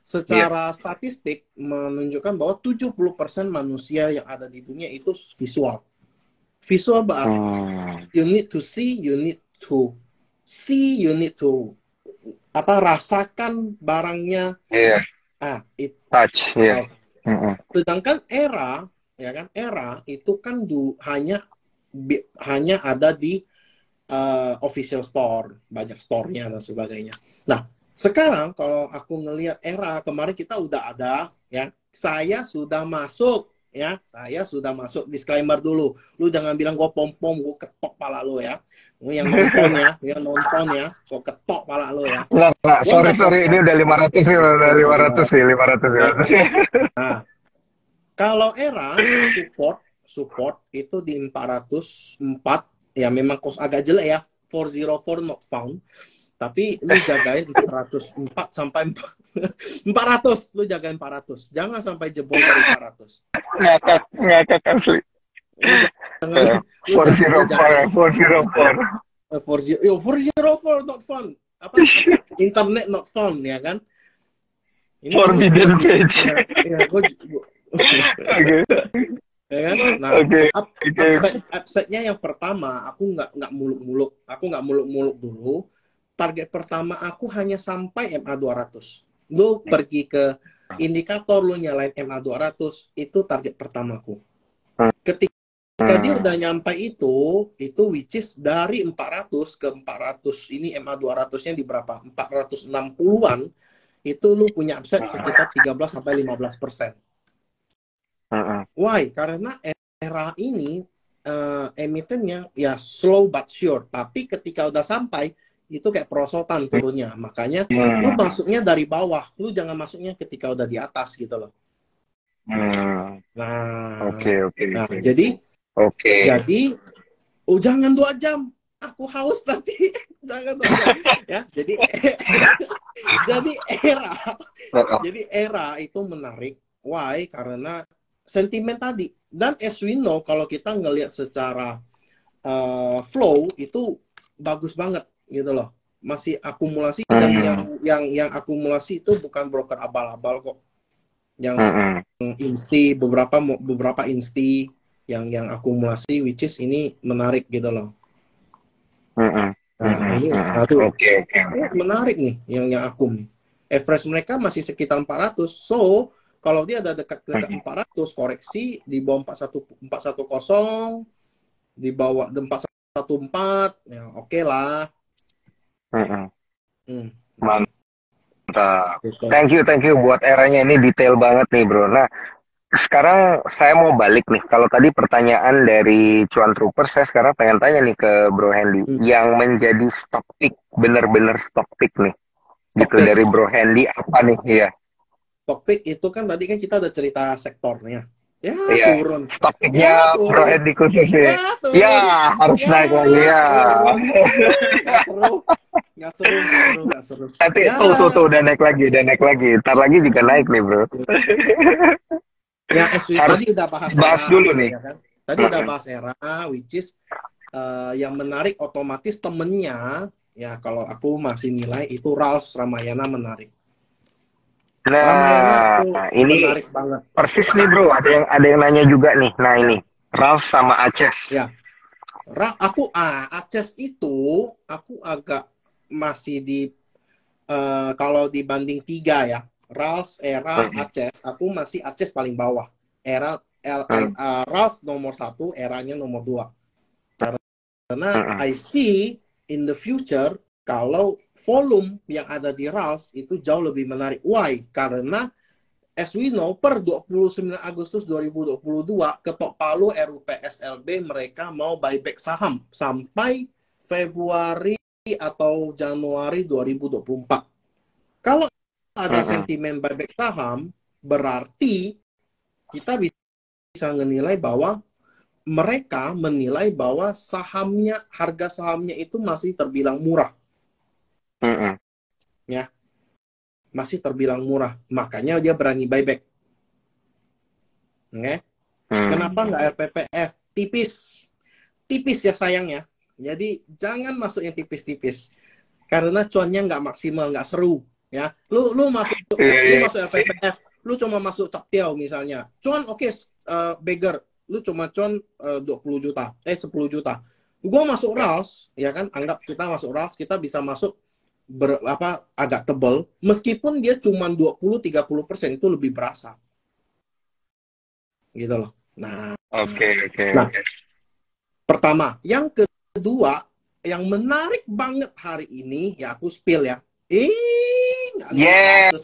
secara yeah. statistik menunjukkan bahwa 70% manusia yang ada di dunia itu visual. Visual berarti hmm. you need to see, you need to see, you need to apa rasakan barangnya. Yeah. Ah, it, touch, yeah. Uh. Sedangkan era, ya kan, era itu kan du, hanya bi, hanya ada di uh, official store, banyak store-nya dan sebagainya. Nah, sekarang kalau aku ngelihat era kemarin kita udah ada ya, saya sudah masuk ya, saya sudah masuk disclaimer dulu. Lu jangan bilang gua pom pom, gua ketok pala lu ya. Yang nonton ya, yang nonton ya, gua ketok pala lu ya. Enggak, enggak, sorry sorry, ini udah 500 sih, udah 500 sih, 500 ya. Nah, kalau era support support itu di 404 ya memang kos agak jelek ya. 404 not found tapi lu jagain 404 sampai 400, lu jagain 400. Jangan sampai jebol dari 400. Ngakak, ngakak asli. Jangan, 404, 404. 404 not fun. Apa? (laughs) Internet not fun, ya kan? Ini Forbidden page. Ya, gue, Oke. (laughs) ya kan? Nah, okay. Up, okay. upside, upside-nya yang pertama, aku nggak nggak muluk-muluk, aku nggak muluk-muluk dulu target pertama aku hanya sampai MA 200. Lu pergi ke indikator lu nyalain MA 200, itu target pertamaku. Ketika dia udah nyampe itu, itu which is dari 400 ke 400 ini MA 200-nya di berapa? 460-an, itu lu punya upside sekitar 13 sampai 15 persen. Why? Karena era ini uh, emitennya ya slow but sure, tapi ketika udah sampai itu kayak perosotan turunnya. Makanya hmm. lu masuknya dari bawah, lu jangan masuknya ketika udah di atas gitu loh. Hmm. Nah, oke okay, oke. Okay, nah, okay. jadi oke. Okay. Jadi oh jangan dua jam, aku haus nanti. (laughs) jangan dua jam. ya, jadi (laughs) jadi era, jadi era itu menarik. Why? Karena sentimen tadi. Dan as we know, kalau kita ngelihat secara uh, flow itu bagus banget gitu loh masih akumulasi hmm. dan yang yang yang akumulasi itu bukan broker abal-abal kok yang hmm. insti beberapa beberapa insti yang yang akumulasi which is ini menarik gitu loh hmm. nah ini aduh okay, okay. Eh, menarik nih yang yang akum average mereka masih sekitar 400 so kalau dia ada dekat dekat hmm. 400 koreksi di bawah 41 410 di bawah 414 ya oke okay lah Hmm. Man Mantap. Thank you, thank you buat eranya ini detail banget nih bro. Nah, sekarang saya mau balik nih. Kalau tadi pertanyaan dari Cuan Trooper, saya sekarang pengen tanya nih ke Bro Hendy. Hmm. Yang menjadi stock pick, bener-bener stock pick nih. Gitu pick. dari Bro Hendy apa nih? Iya. Topik itu kan tadi kan kita ada cerita sektornya. Ya, Iya. turun. Stock picknya Ya, turun. Bro Hendy khusus nih. Ya, turun. Ya, harus Ya, naik lagi ya. (laughs) Nggak seru. Nggak seru, nggak seru, nggak seru. Nanti Ya. tuh, tuh, tuh, udah naik lagi, udah naik lagi. Ntar lagi juga naik nih bro. Ya, SW Harus tadi udah bahas bahas era, dulu nih. ya kan? Tadi udah bahas era, which is eh, yang menarik otomatis temennya, ya kalau aku masih nilai itu Rals Ramayana menarik. Nah, tuh ini menarik banget. persis nih bro. Ada yang ada yang nanya juga nih. Nah ini Ralph sama Aces. Ya. Ra, aku ah Aces itu aku agak masih di eh, kalau dibanding tiga ya, Rals, Era, Hmm. Aces, aku masih Aces paling bawah. Era L, Hmm. eh, Rals nomor satu, Eranya nomor dua. Karena Hmm. I see in the future kalau volume yang ada di Rals itu jauh lebih menarik. Why? Karena as we know per 29 Agustus 2022 ketok Palu RUPSLB mereka mau buyback saham sampai Februari atau Januari 2024. Kalau ada Mm-mm. sentimen buyback saham berarti kita bisa menilai bahwa mereka menilai bahwa sahamnya harga sahamnya itu masih terbilang murah, Mm-mm. masih terbilang murah. Makanya dia berani buyback. Oke? Hmm. Kenapa nggak RPPF? Tipis. Tipis ya sayangnya. Jadi jangan masuk yang tipis-tipis. Karena cuannya nggak maksimal, nggak seru. Ya, lu lu masuk Iya, lu iya. masuk RPPF, lu cuma masuk captial misalnya. Cuan oke eh, beggar, lu cuma cuan eh, 20 juta, eh 10 juta. Gua masuk RALS, ya kan? Anggap kita masuk RALS, kita bisa masuk ber, apa agak tebel meskipun dia cuma 20 30% itu lebih berasa. Gitu loh. Nah, Oke, oke, Nah. oke. pertama. Yang kedua, yang menarik banget hari ini, ya aku spill ya. Eh, nggak Yes.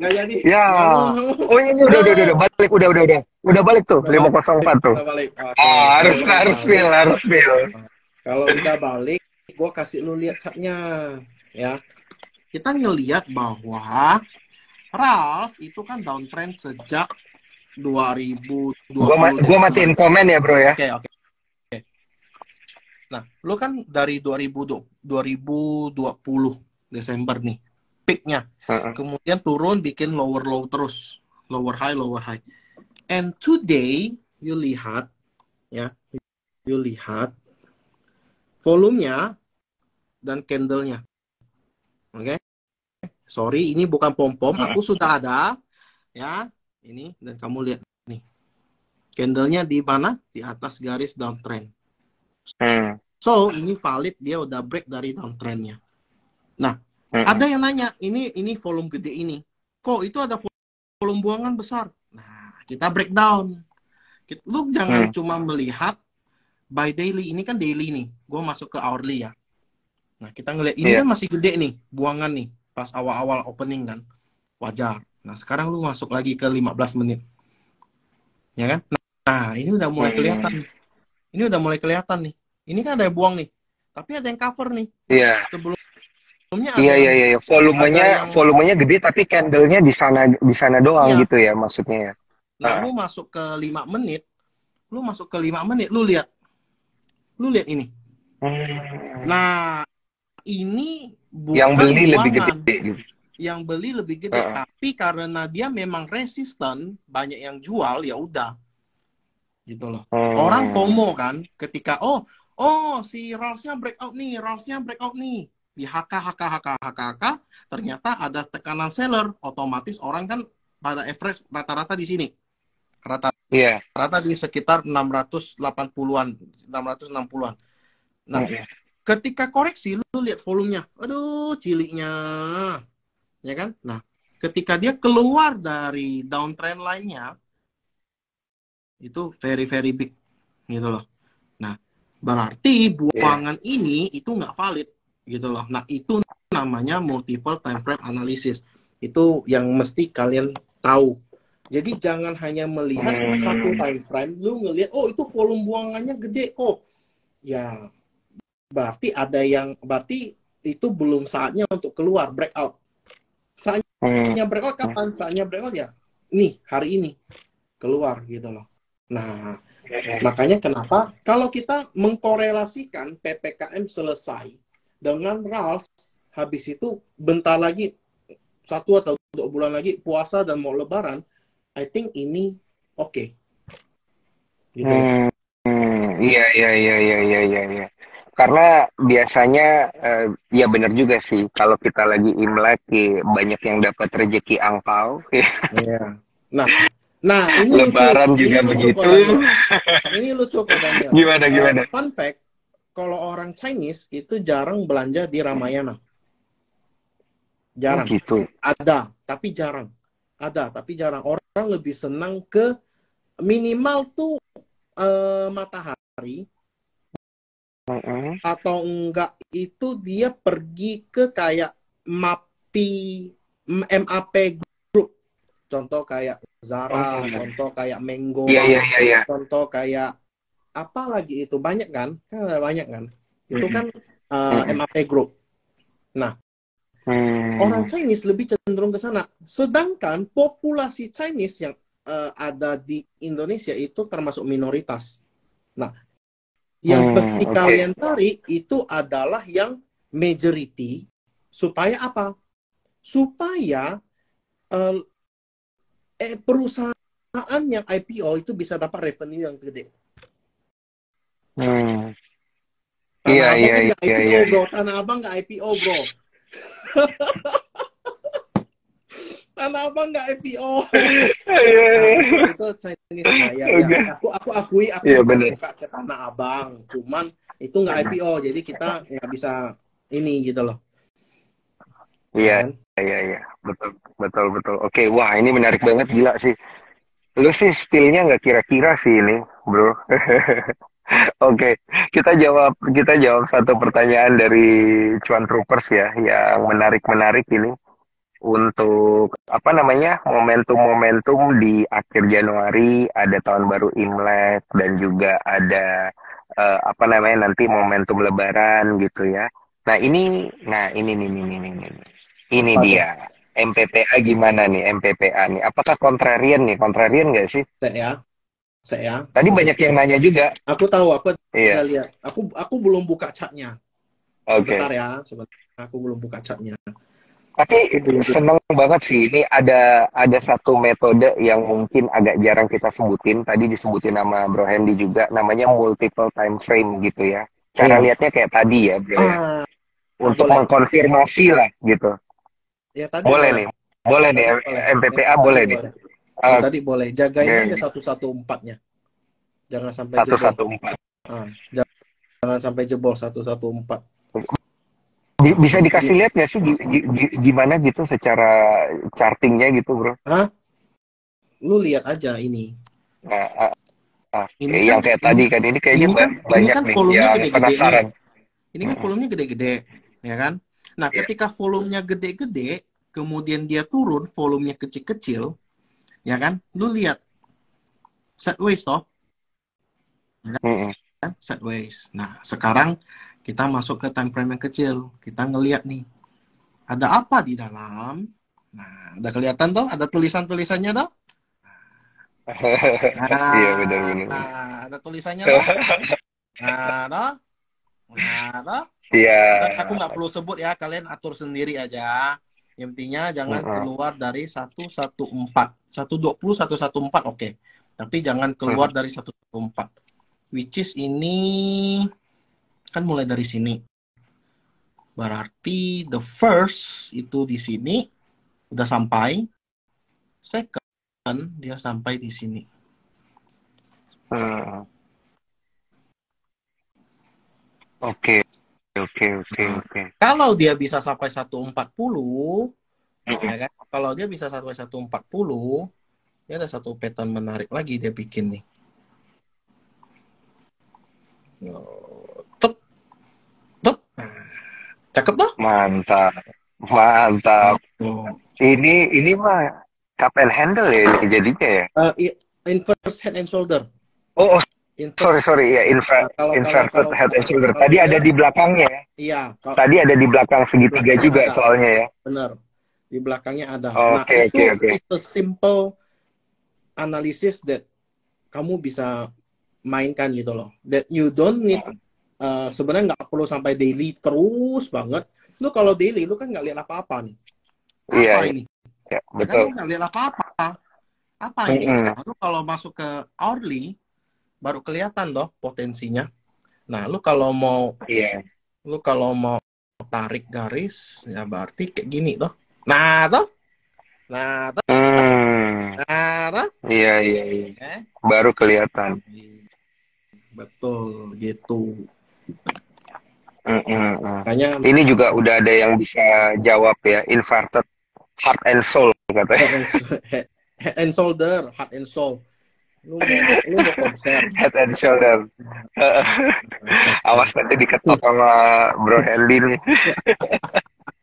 nggak jadi. Ya. Oh ini udah, udah, udah, udah, balik, udah, udah, udah, udah balik tuh, 504 tuh. Udah balik. Oke. Ah, harus, Kalau harus feel, balik- harus feel. Kalau udah balik, gue kasih lu lihat chartnya, ya. Kita ngelihat bahwa RALS itu kan downtrend sejak 2020. Gua, ma- gua matiin komen ya bro ya. Oke, oke. oke. Nah, lu kan dari 2020, 2020 Desember nih, peaknya. Heeh. Kemudian turun bikin lower low terus. Lower high, lower high. And today, you lihat, ya, you lihat volumenya dan candlenya. Oke? Sorry, ini bukan pom-pom. Aku sudah ada, ya. Ini, dan kamu lihat nih. Candlenya di mana? Di atas garis downtrend. Hmm. So, ini valid, dia udah break dari downtrendnya. Hmm. Ada yang nanya, ini ini volume gede ini. Kok itu ada volume buangan besar? Nah, kita breakdown. Lu jangan Hmm. cuma melihat by daily. Ini kan daily nih. Gue masuk ke hourly ya. Nah, kita ngeliat ini Iya. kan masih gede nih, buangan nih. Pas awal-awal opening kan. Wajar. Nah, sekarang lu masuk lagi ke 15 menit. Ya kan? Nah, ini udah mulai Hmm. kelihatan nih. Ini udah mulai kelihatan nih. Ini kan ada yang buang nih. Tapi ada yang cover nih. Iya, Sebelumnya ada iya, iya, iya. Volumenya, yang- volumenya gede tapi candlenya di sana, di sana doang Iya. gitu ya maksudnya ya. Nah, Ah. lu masuk ke 5 menit, lu masuk ke 5 menit, lu lihat. Lu lihat ini. Hmm. Nah, ini bukan Yang beli lebih buangan. gede gitu. Yang beli lebih gede, Ah. tapi karena dia memang resisten, banyak yang jual, ya udah. Gitu loh. Hmm. Orang FOMO kan, ketika oh, oh si Ralsnya breakout nih, Ralsnya breakout nih. Di HK, HK, HK, HK, HK, ternyata ada tekanan seller, otomatis orang kan pada average rata-rata di sini. Rata Iya. rata di sekitar 680-an, 660-an. Nah, Hmm. Ketika koreksi lu lihat volumenya, aduh ciliknya. Ya kan? Nah, ketika dia keluar dari downtrend lainnya itu very very big gitu loh. Nah, berarti buangan ini itu nggak valid gitu loh. Nah, itu namanya multiple time frame analysis. Itu yang mesti kalian tahu. Jadi jangan hanya melihat Hmm. satu time frame, lu ngelihat oh itu volume buangannya gede kok. Ya berarti ada yang berarti itu belum saatnya untuk keluar breakout. Saatnya Hmm. breakout kapan? Saatnya breakout ya nih hari ini keluar gitu loh. Nah, makanya kenapa kalau kita mengkorelasikan PPKM selesai dengan RALS habis itu bentar lagi satu atau dua bulan lagi puasa dan mau lebaran, I think ini oke. Gitu. loh. Hmm, iya iya iya iya iya iya iya. Karena biasanya eh, ya benar juga sih kalau kita lagi Imlek ya, banyak yang dapat rezeki angpau. Iya. Nah, nah ini lucu. Lebaran juga Ini lucu, begitu. Daniel. Ini lucu kok. Gimana Eh, gimana? fun fact, kalau orang Chinese itu jarang belanja di Ramayana. Jarang. Gitu. Ada, tapi jarang. Ada, tapi jarang. Orang lebih senang ke minimal tuh eh, matahari Mm-mm. atau enggak itu dia pergi ke kayak MAPI MAP group. Contoh kayak Zara, Oh, iya. contoh kayak Mango, Iya iya iya iya. contoh kayak apa lagi itu banyak kan? Kan banyak kan? Itu kan eh, Mm-mm. MAP group. Hmm. Orang Chinese lebih cenderung ke sana. Sedangkan populasi Chinese yang eh, ada di Indonesia itu termasuk minoritas. Nah, yang Hmm, mesti oke. kalian cari itu adalah yang majority supaya apa? Supaya eh, eh, perusahaan yang IPO itu bisa dapat revenue yang gede. Hmm. Iya, iya, iya, iya. bro. Tanah Abang nggak IPO, bro. (laughs) Tanah Abang nggak IPO. Nah, itu Chinese nah, ya, ya. Oke. Aku aku akui aku Iya, juga bener. suka ke Tanah Abang. Cuman itu nggak IPO, jadi kita nggak bisa ini gitu loh. Iya Kan? iya iya. Betul betul betul. Oke, wah ini menarik banget gila sih. Lu sih spill-nya nggak kira-kira sih ini, bro. (laughs) Oke, kita jawab kita jawab satu pertanyaan dari Cuan Troopers ya, yang menarik-menarik ini untuk apa namanya momentum-momentum di akhir Januari ada tahun baru Imlek dan juga ada eh, apa namanya nanti momentum Lebaran gitu ya. Nah ini, nah ini nih nih nih. Ini Apa tuh? dia MPPA gimana nih MPPA nih? Apakah kontrarian nih? Kontrarian nggak sih? Saya, saya. Tadi banyak yang nanya juga. Aku tahu, aku Iya. lihat. Aku aku belum buka chatnya. Oke. Sebentar ya, sebentar. Aku belum buka chatnya. Tapi seneng banget sih ini ada ada satu metode yang mungkin agak jarang kita sebutin. Tadi disebutin nama Bro Hendy juga namanya multiple time frame gitu ya. Cara Iya. lihatnya kayak tadi ya, Bro ya. Ah, Untuk boleh. mengkonfirmasi lah gitu. ya tadi Boleh boleh. nih. Boleh nih. MPPA boleh nih. Yang tadi boleh. Jagain Oke. aja satu satu empatnya. Jangan sampai Satu satu empat. Ah, jangan sampai jebol satu satu empat. Bi- Bisa dikasih lihat nggak sih gi- gi- gi- gimana gitu secara chartingnya gitu, Bro? Lu lihat aja ini. Nah, ah, ah, Ini yang kan- kayak tadi kan ini kayaknya ini kan- ba- banyak ini kan nih volumenya yang gede-gede penasaran. Ini kan Mm-mm. volumenya gede-gede, ya kan? Nah, Iya. ketika volumenya gede-gede, kemudian dia turun, volumenya kecil-kecil, ya kan? Lu lihat sideways toh, Mm-mm. kan? Sideways. Nah, sekarang kita masuk ke time frame yang kecil. Kita ngelihat nih, ada apa di dalam? Nah, udah kelihatan toh? Ada tulisan-tulisannya toh? (laughs) Nah, Iya benar-benar. Nah, ada tulisannya toh? Nah, toh? Nah, toh? Iya. Aku nggak perlu sebut ya, kalian atur sendiri aja. Intinya jangan Mm-mm. keluar dari 114. 120, 114 oke. Tapi jangan keluar dari 114. Which is ini kan mulai dari sini. Berarti the first itu di sini udah sampai. Second dia sampai di sini. Hmm. Oke, oke, oke, Nah. oke. Kalau dia bisa sampai 140, Mm-mm. ya kan? Kalau dia bisa sampai 140, dia ada satu pattern menarik lagi dia bikin nih. Oh, Tup, tup. Nah, Cakep toh? Mantap. Mantap. Oh. Ini ini mah cup and handle ya ini jadinya ya. Uh, inverse head and shoulder. Oh, oh Inverse. sorry sorry ya inver Nah, kalau- inverted kalau- head and shoulder. kalau Tadi ada di belakangnya ya. Iya, kalau- Tadi ada di belakang segitiga Belakang juga ada. soalnya ya. benar. Di belakangnya ada. nah, Oke, itu oke, oke. a simple analysis that kamu bisa mainkan gitu loh. That you don't need uh, sebenarnya nggak perlu sampai daily terus banget. Lu kalau daily lu kan nggak lihat apa-apa nih. Apa Iya, ini? Ya, Ya kan betul. lu nggak lihat apa-apa. Apa ini? Mm-mm. Lalu kalau masuk ke hourly baru kelihatan loh potensinya. Nah, lu kalau mau Iya. lu kalau mau tarik garis ya berarti kayak gini toh. Nah, toh. Nah, toh. Hmm. Nah, toh. Iya, iya, iya. Eh? Baru kelihatan. Betul gitu. Mm, mm, mm. Makanya Ini juga udah ada yang bisa jawab ya, inverted heart and soul katanya. head and, head, head and shoulder, heart and soul. Lu mau lu mau konser. Head and shoulder. (laughs) Awas nanti diketok sama Bro Hendy nih. (laughs)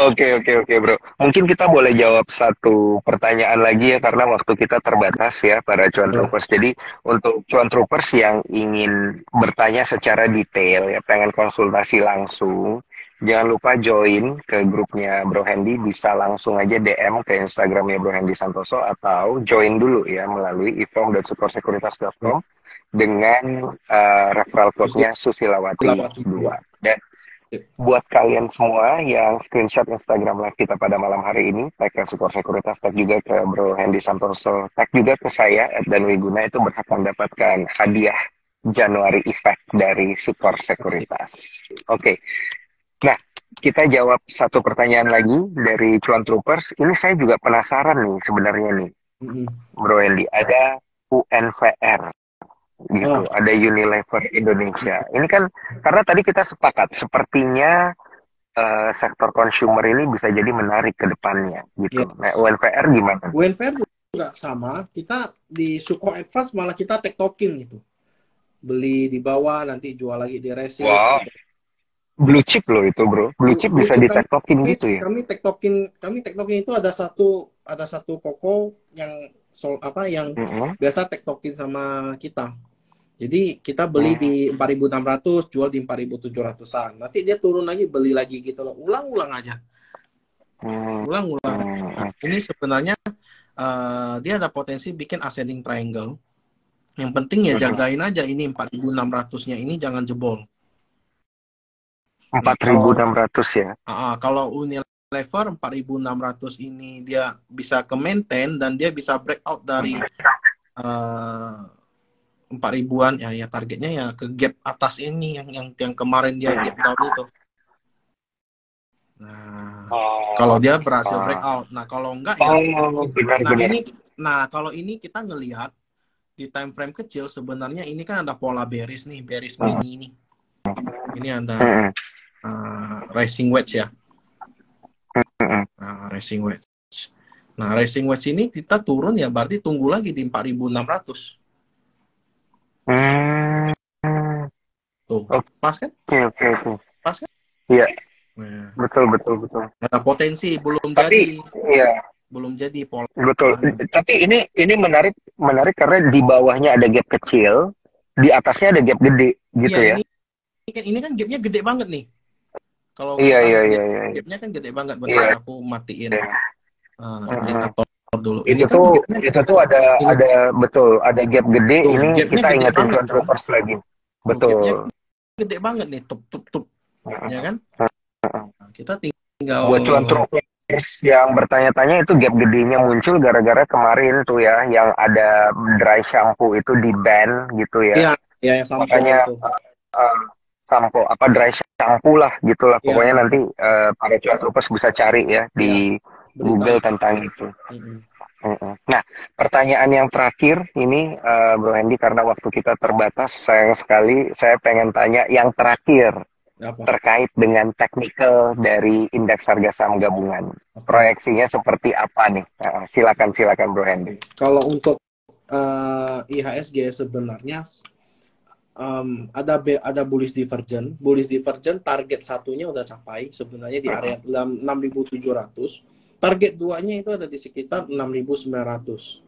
Oke oke oke bro. Mungkin kita boleh jawab satu pertanyaan lagi ya karena waktu kita terbatas ya para cuan Ya. troopers. Jadi untuk cuan troopers yang ingin bertanya secara detail ya pengen konsultasi langsung, jangan lupa join ke grupnya Bro Hendy bisa langsung aja DM ke Instagramnya Bro Hendy Santoso atau join dulu ya melalui ifrom.supersekuritas.com dengan eh, referral code-nya Susilawati 2. Dan buat kalian semua yang screenshot Instagram live kita pada malam hari ini, tag Sukor Sekuritas, tag juga ke Bro Hendy Santoso, tag juga ke saya dan Wiguna itu berhak mendapatkan hadiah Januari Effect dari Sukor Sekuritas. Oke, nah kita jawab satu pertanyaan lagi dari Cuan Troopers. Ini saya juga penasaran nih sebenarnya nih. Bro Hendy. Ada UNVR gitu, Oh. ada Unilever Indonesia. Ini kan karena tadi kita sepakat sepertinya eh, sektor consumer ini bisa jadi menarik ke depannya gitu. Yes. Nah, UNVR gimana? UNVR juga sama. Kita di Suko Advance malah kita tektokin gitu. Beli di bawah nanti jual lagi di resales. Wow. Blue chip loh itu, Bro. Blue chip Blue bisa chip ditektokin kami, gitu ya. kami tektokin kami tektokin itu ada satu ada satu koko yang sol apa yang Mm-mm. biasa tektokin sama kita. Jadi kita beli Hmm. di 4.600 jual di 4.700an nanti dia turun lagi beli lagi gitu loh. Ulang-ulang aja. Hmm, ulang-ulang. Hmm, Nah, ini sebenarnya eh, dia ada potensi bikin ascending triangle. Yang penting ya jagain aja ini 4.600 nya ini jangan jebol. 4.600 ya. Ah, kalau Unilever 4.600 ini dia bisa ke maintain dan dia bisa breakout dari eh, 4.000-an ya ya targetnya ya ke gap atas ini yang yang yang kemarin dia gap down itu. Nah, kalau dia berhasil Ah. breakout. Nah, kalau enggak ya Oh, nah ini nah kalau ini kita ngelihat di time frame kecil sebenarnya ini kan ada pola bearish nih, bearish mini ini. Ini ada uh, racing wedge ya. Mm-mm. Nah, racing wedge. Nah, racing wedge ini kita turun ya berarti tunggu lagi di 4.600. Hmm, Tuh, Oke. pas kan? Oke oke oke. Pas kan? Iya Nah, betul betul betul. ada potensi belum Tapi jadi, iya belum jadi pola. betul. Hmm. Tapi ini ini menarik menarik karena di bawahnya ada gap kecil, di atasnya ada gap gede gitu Iya, ya. ini, kan ini kan gapnya gede banget nih. Kalau Iya kita iya lihat iya iya. gapnya kan gede banget. Iya. Bentar aku matiin Iya. uh, Mhm. indikator dulu. Itu Ini kan tuh itu tuh ada Ini- ada betul ada gap gede. Tuh, ini kita banget, Tuan kan? Troopers lagi. Betul. gapnya gede banget nih, tup tup tup, ya kan? Nah, kita tinggal Buat cuan troopers yang bertanya-tanya itu gap gedenya muncul gara-gara kemarin tuh ya yang ada dry shampoo itu di ban gitu ya. Iya, ya yang sampo Makanya itu. uh, sampo apa dry shampoo lah gitulah Iya. pokoknya nanti uh, para cuan troopers bisa cari ya di Berita. Google tentang itu. Mm-mm. Nah, pertanyaan yang terakhir ini uh, Bro Hendy karena waktu kita terbatas sayang sekali saya pengen tanya yang terakhir Apa? terkait dengan technical dari indeks harga saham gabungan. Proyeksinya seperti apa nih? Uh, silakan silakan Bro Hendy. Kalau untuk eh, IHSG sebenarnya um, ada ada bullish divergent. Bullish divergent target satunya udah capai sebenarnya di area 6.700. Target duanya itu ada di sekitar 6.900.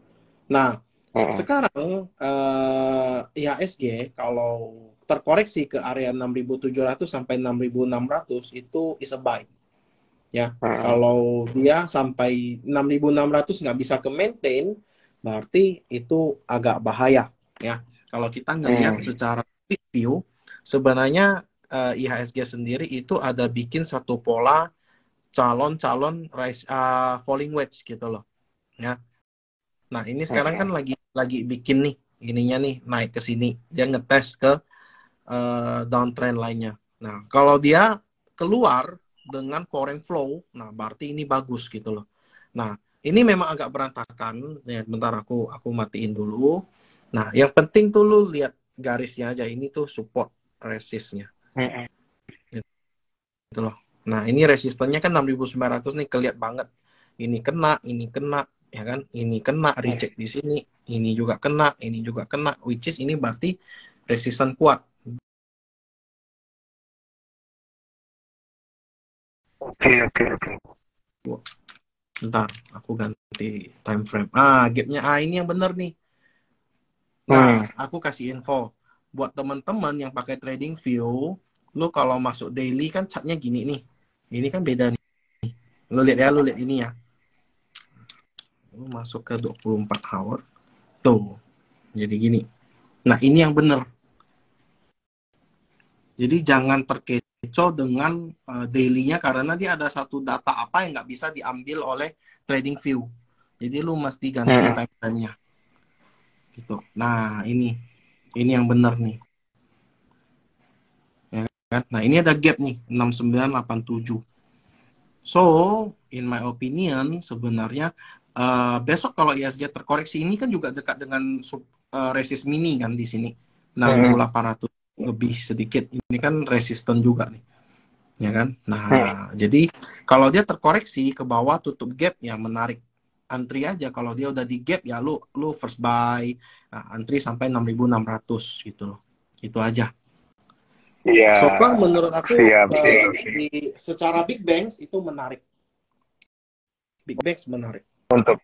Nah, Mm-mm. sekarang eh, IHSG kalau terkoreksi ke area 6.700 sampai 6.600 itu is a buy. Ya, Mm-mm. kalau dia sampai 6.600 nggak bisa ke maintain, berarti itu agak bahaya. Ya, kalau kita ngelihat Hmm. secara view, sebenarnya eh, IHSG sendiri itu ada bikin satu pola calon-calon rise uh, falling wedge gitu loh. Ya. Nah, ini sekarang kan lagi lagi bikin nih ininya nih naik ke sini. Dia ngetes ke eh, downtrend lainnya. Nah, kalau dia keluar dengan foreign flow, nah berarti ini bagus gitu loh. Nah, ini memang agak berantakan. Ya, bentar aku aku matiin dulu. Nah, yang penting tuh lu lihat garisnya aja. Ini tuh support resistnya gitu loh. Nah, ini resistennya kan 6.900 nih kelihatan banget. Ini kena, ini kena, ya kan? Ini kena reject di sini, ini juga kena, ini juga kena, which is ini berarti resisten kuat. Oke, oke, oke. Bentar, aku ganti time frame. Ah, gapnya ah ini yang bener nih. Nah, aku kasih info buat teman-teman yang pakai trading view, lu kalau masuk daily kan chartnya gini nih. Ini kan beda nih. Lu lihat ya, lu lihat ini ya. Lu masuk ke 24 hour. Tuh. Jadi gini. Nah, ini yang bener. Jadi jangan terkecoh dengan uh, daily-nya karena dia ada satu data apa yang nggak bisa diambil oleh trading view. Jadi lu mesti ganti Hmm. time frame-nya. Gitu. Nah, ini ini yang benar nih. Ya kan? Nah, ini ada gap nih 6987. So, in my opinion sebenarnya uh, besok kalau ISG terkoreksi ini kan juga dekat dengan sub, uh, resist mini kan di sini. 6800 lebih sedikit. Ini kan resisten juga nih. Ya kan? Nah, jadi kalau dia terkoreksi ke bawah tutup gap ya menarik antri aja. Kalau dia udah di gap ya lu lu first buy. Nah, antri sampai 6600 gitu loh. Itu aja. Iya. so far menurut aku siap, eh, siap, di- secara big banks itu menarik. Big banks menarik. Untuk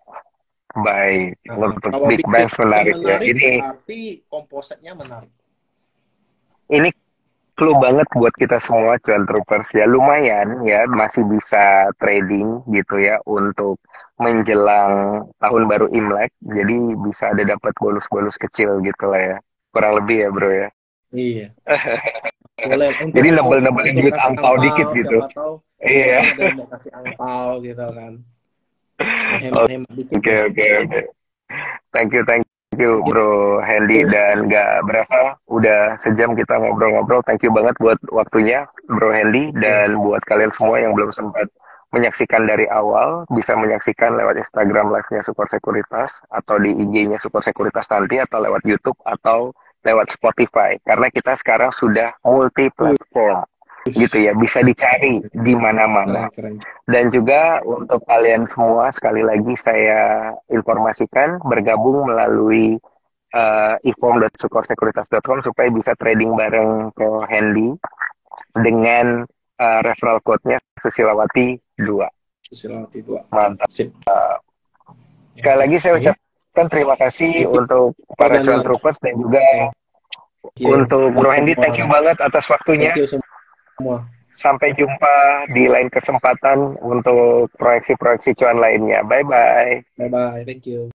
baik, Nah, untuk kalau big banks menarik ya. menarik Ini berarti komposetnya menarik. ini clue banget buat kita semua cuan troopers ya. Lumayan ya. Masih bisa trading gitu ya untuk menjelang tahun baru Imlek jadi bisa ada dapat bonus-bonus kecil gitu lah ya. Kurang lebih ya bro ya. Iya. (laughs) Boleh untuk, Jadi duit kasih angpau dikit gitu. tahu iya. ada mau kasih angpau gitu kan. (laughs) Oke oke oke. Thank you thank you bro Handy dan nggak berasa. Udah sejam kita ngobrol-ngobrol. Thank you banget buat waktunya bro Handy dan buat kalian semua yang belum sempat menyaksikan dari awal bisa menyaksikan lewat Instagram live-nya Super Sekuritas atau di IG-nya Super Sekuritas nanti atau lewat YouTube atau lewat Spotify. Karena kita sekarang sudah multi platform gitu ya. Bisa dicari di mana-mana. Dan juga untuk kalian semua sekali lagi saya informasikan bergabung melalui uh, ifom.sukorsekuritas.com supaya bisa trading bareng ke Handy dengan uh, referral code-nya Susilawati 2. Susilawati dua Mantap. sip Sekali lagi saya ucapkan terima kasih untuk para cuan troopers dan juga you. untuk Bro Handy thank you banget atas waktunya. Thank you semua Sampai jumpa di lain kesempatan untuk proyeksi-proyeksi cuan lainnya. Bye bye. bye bye thank you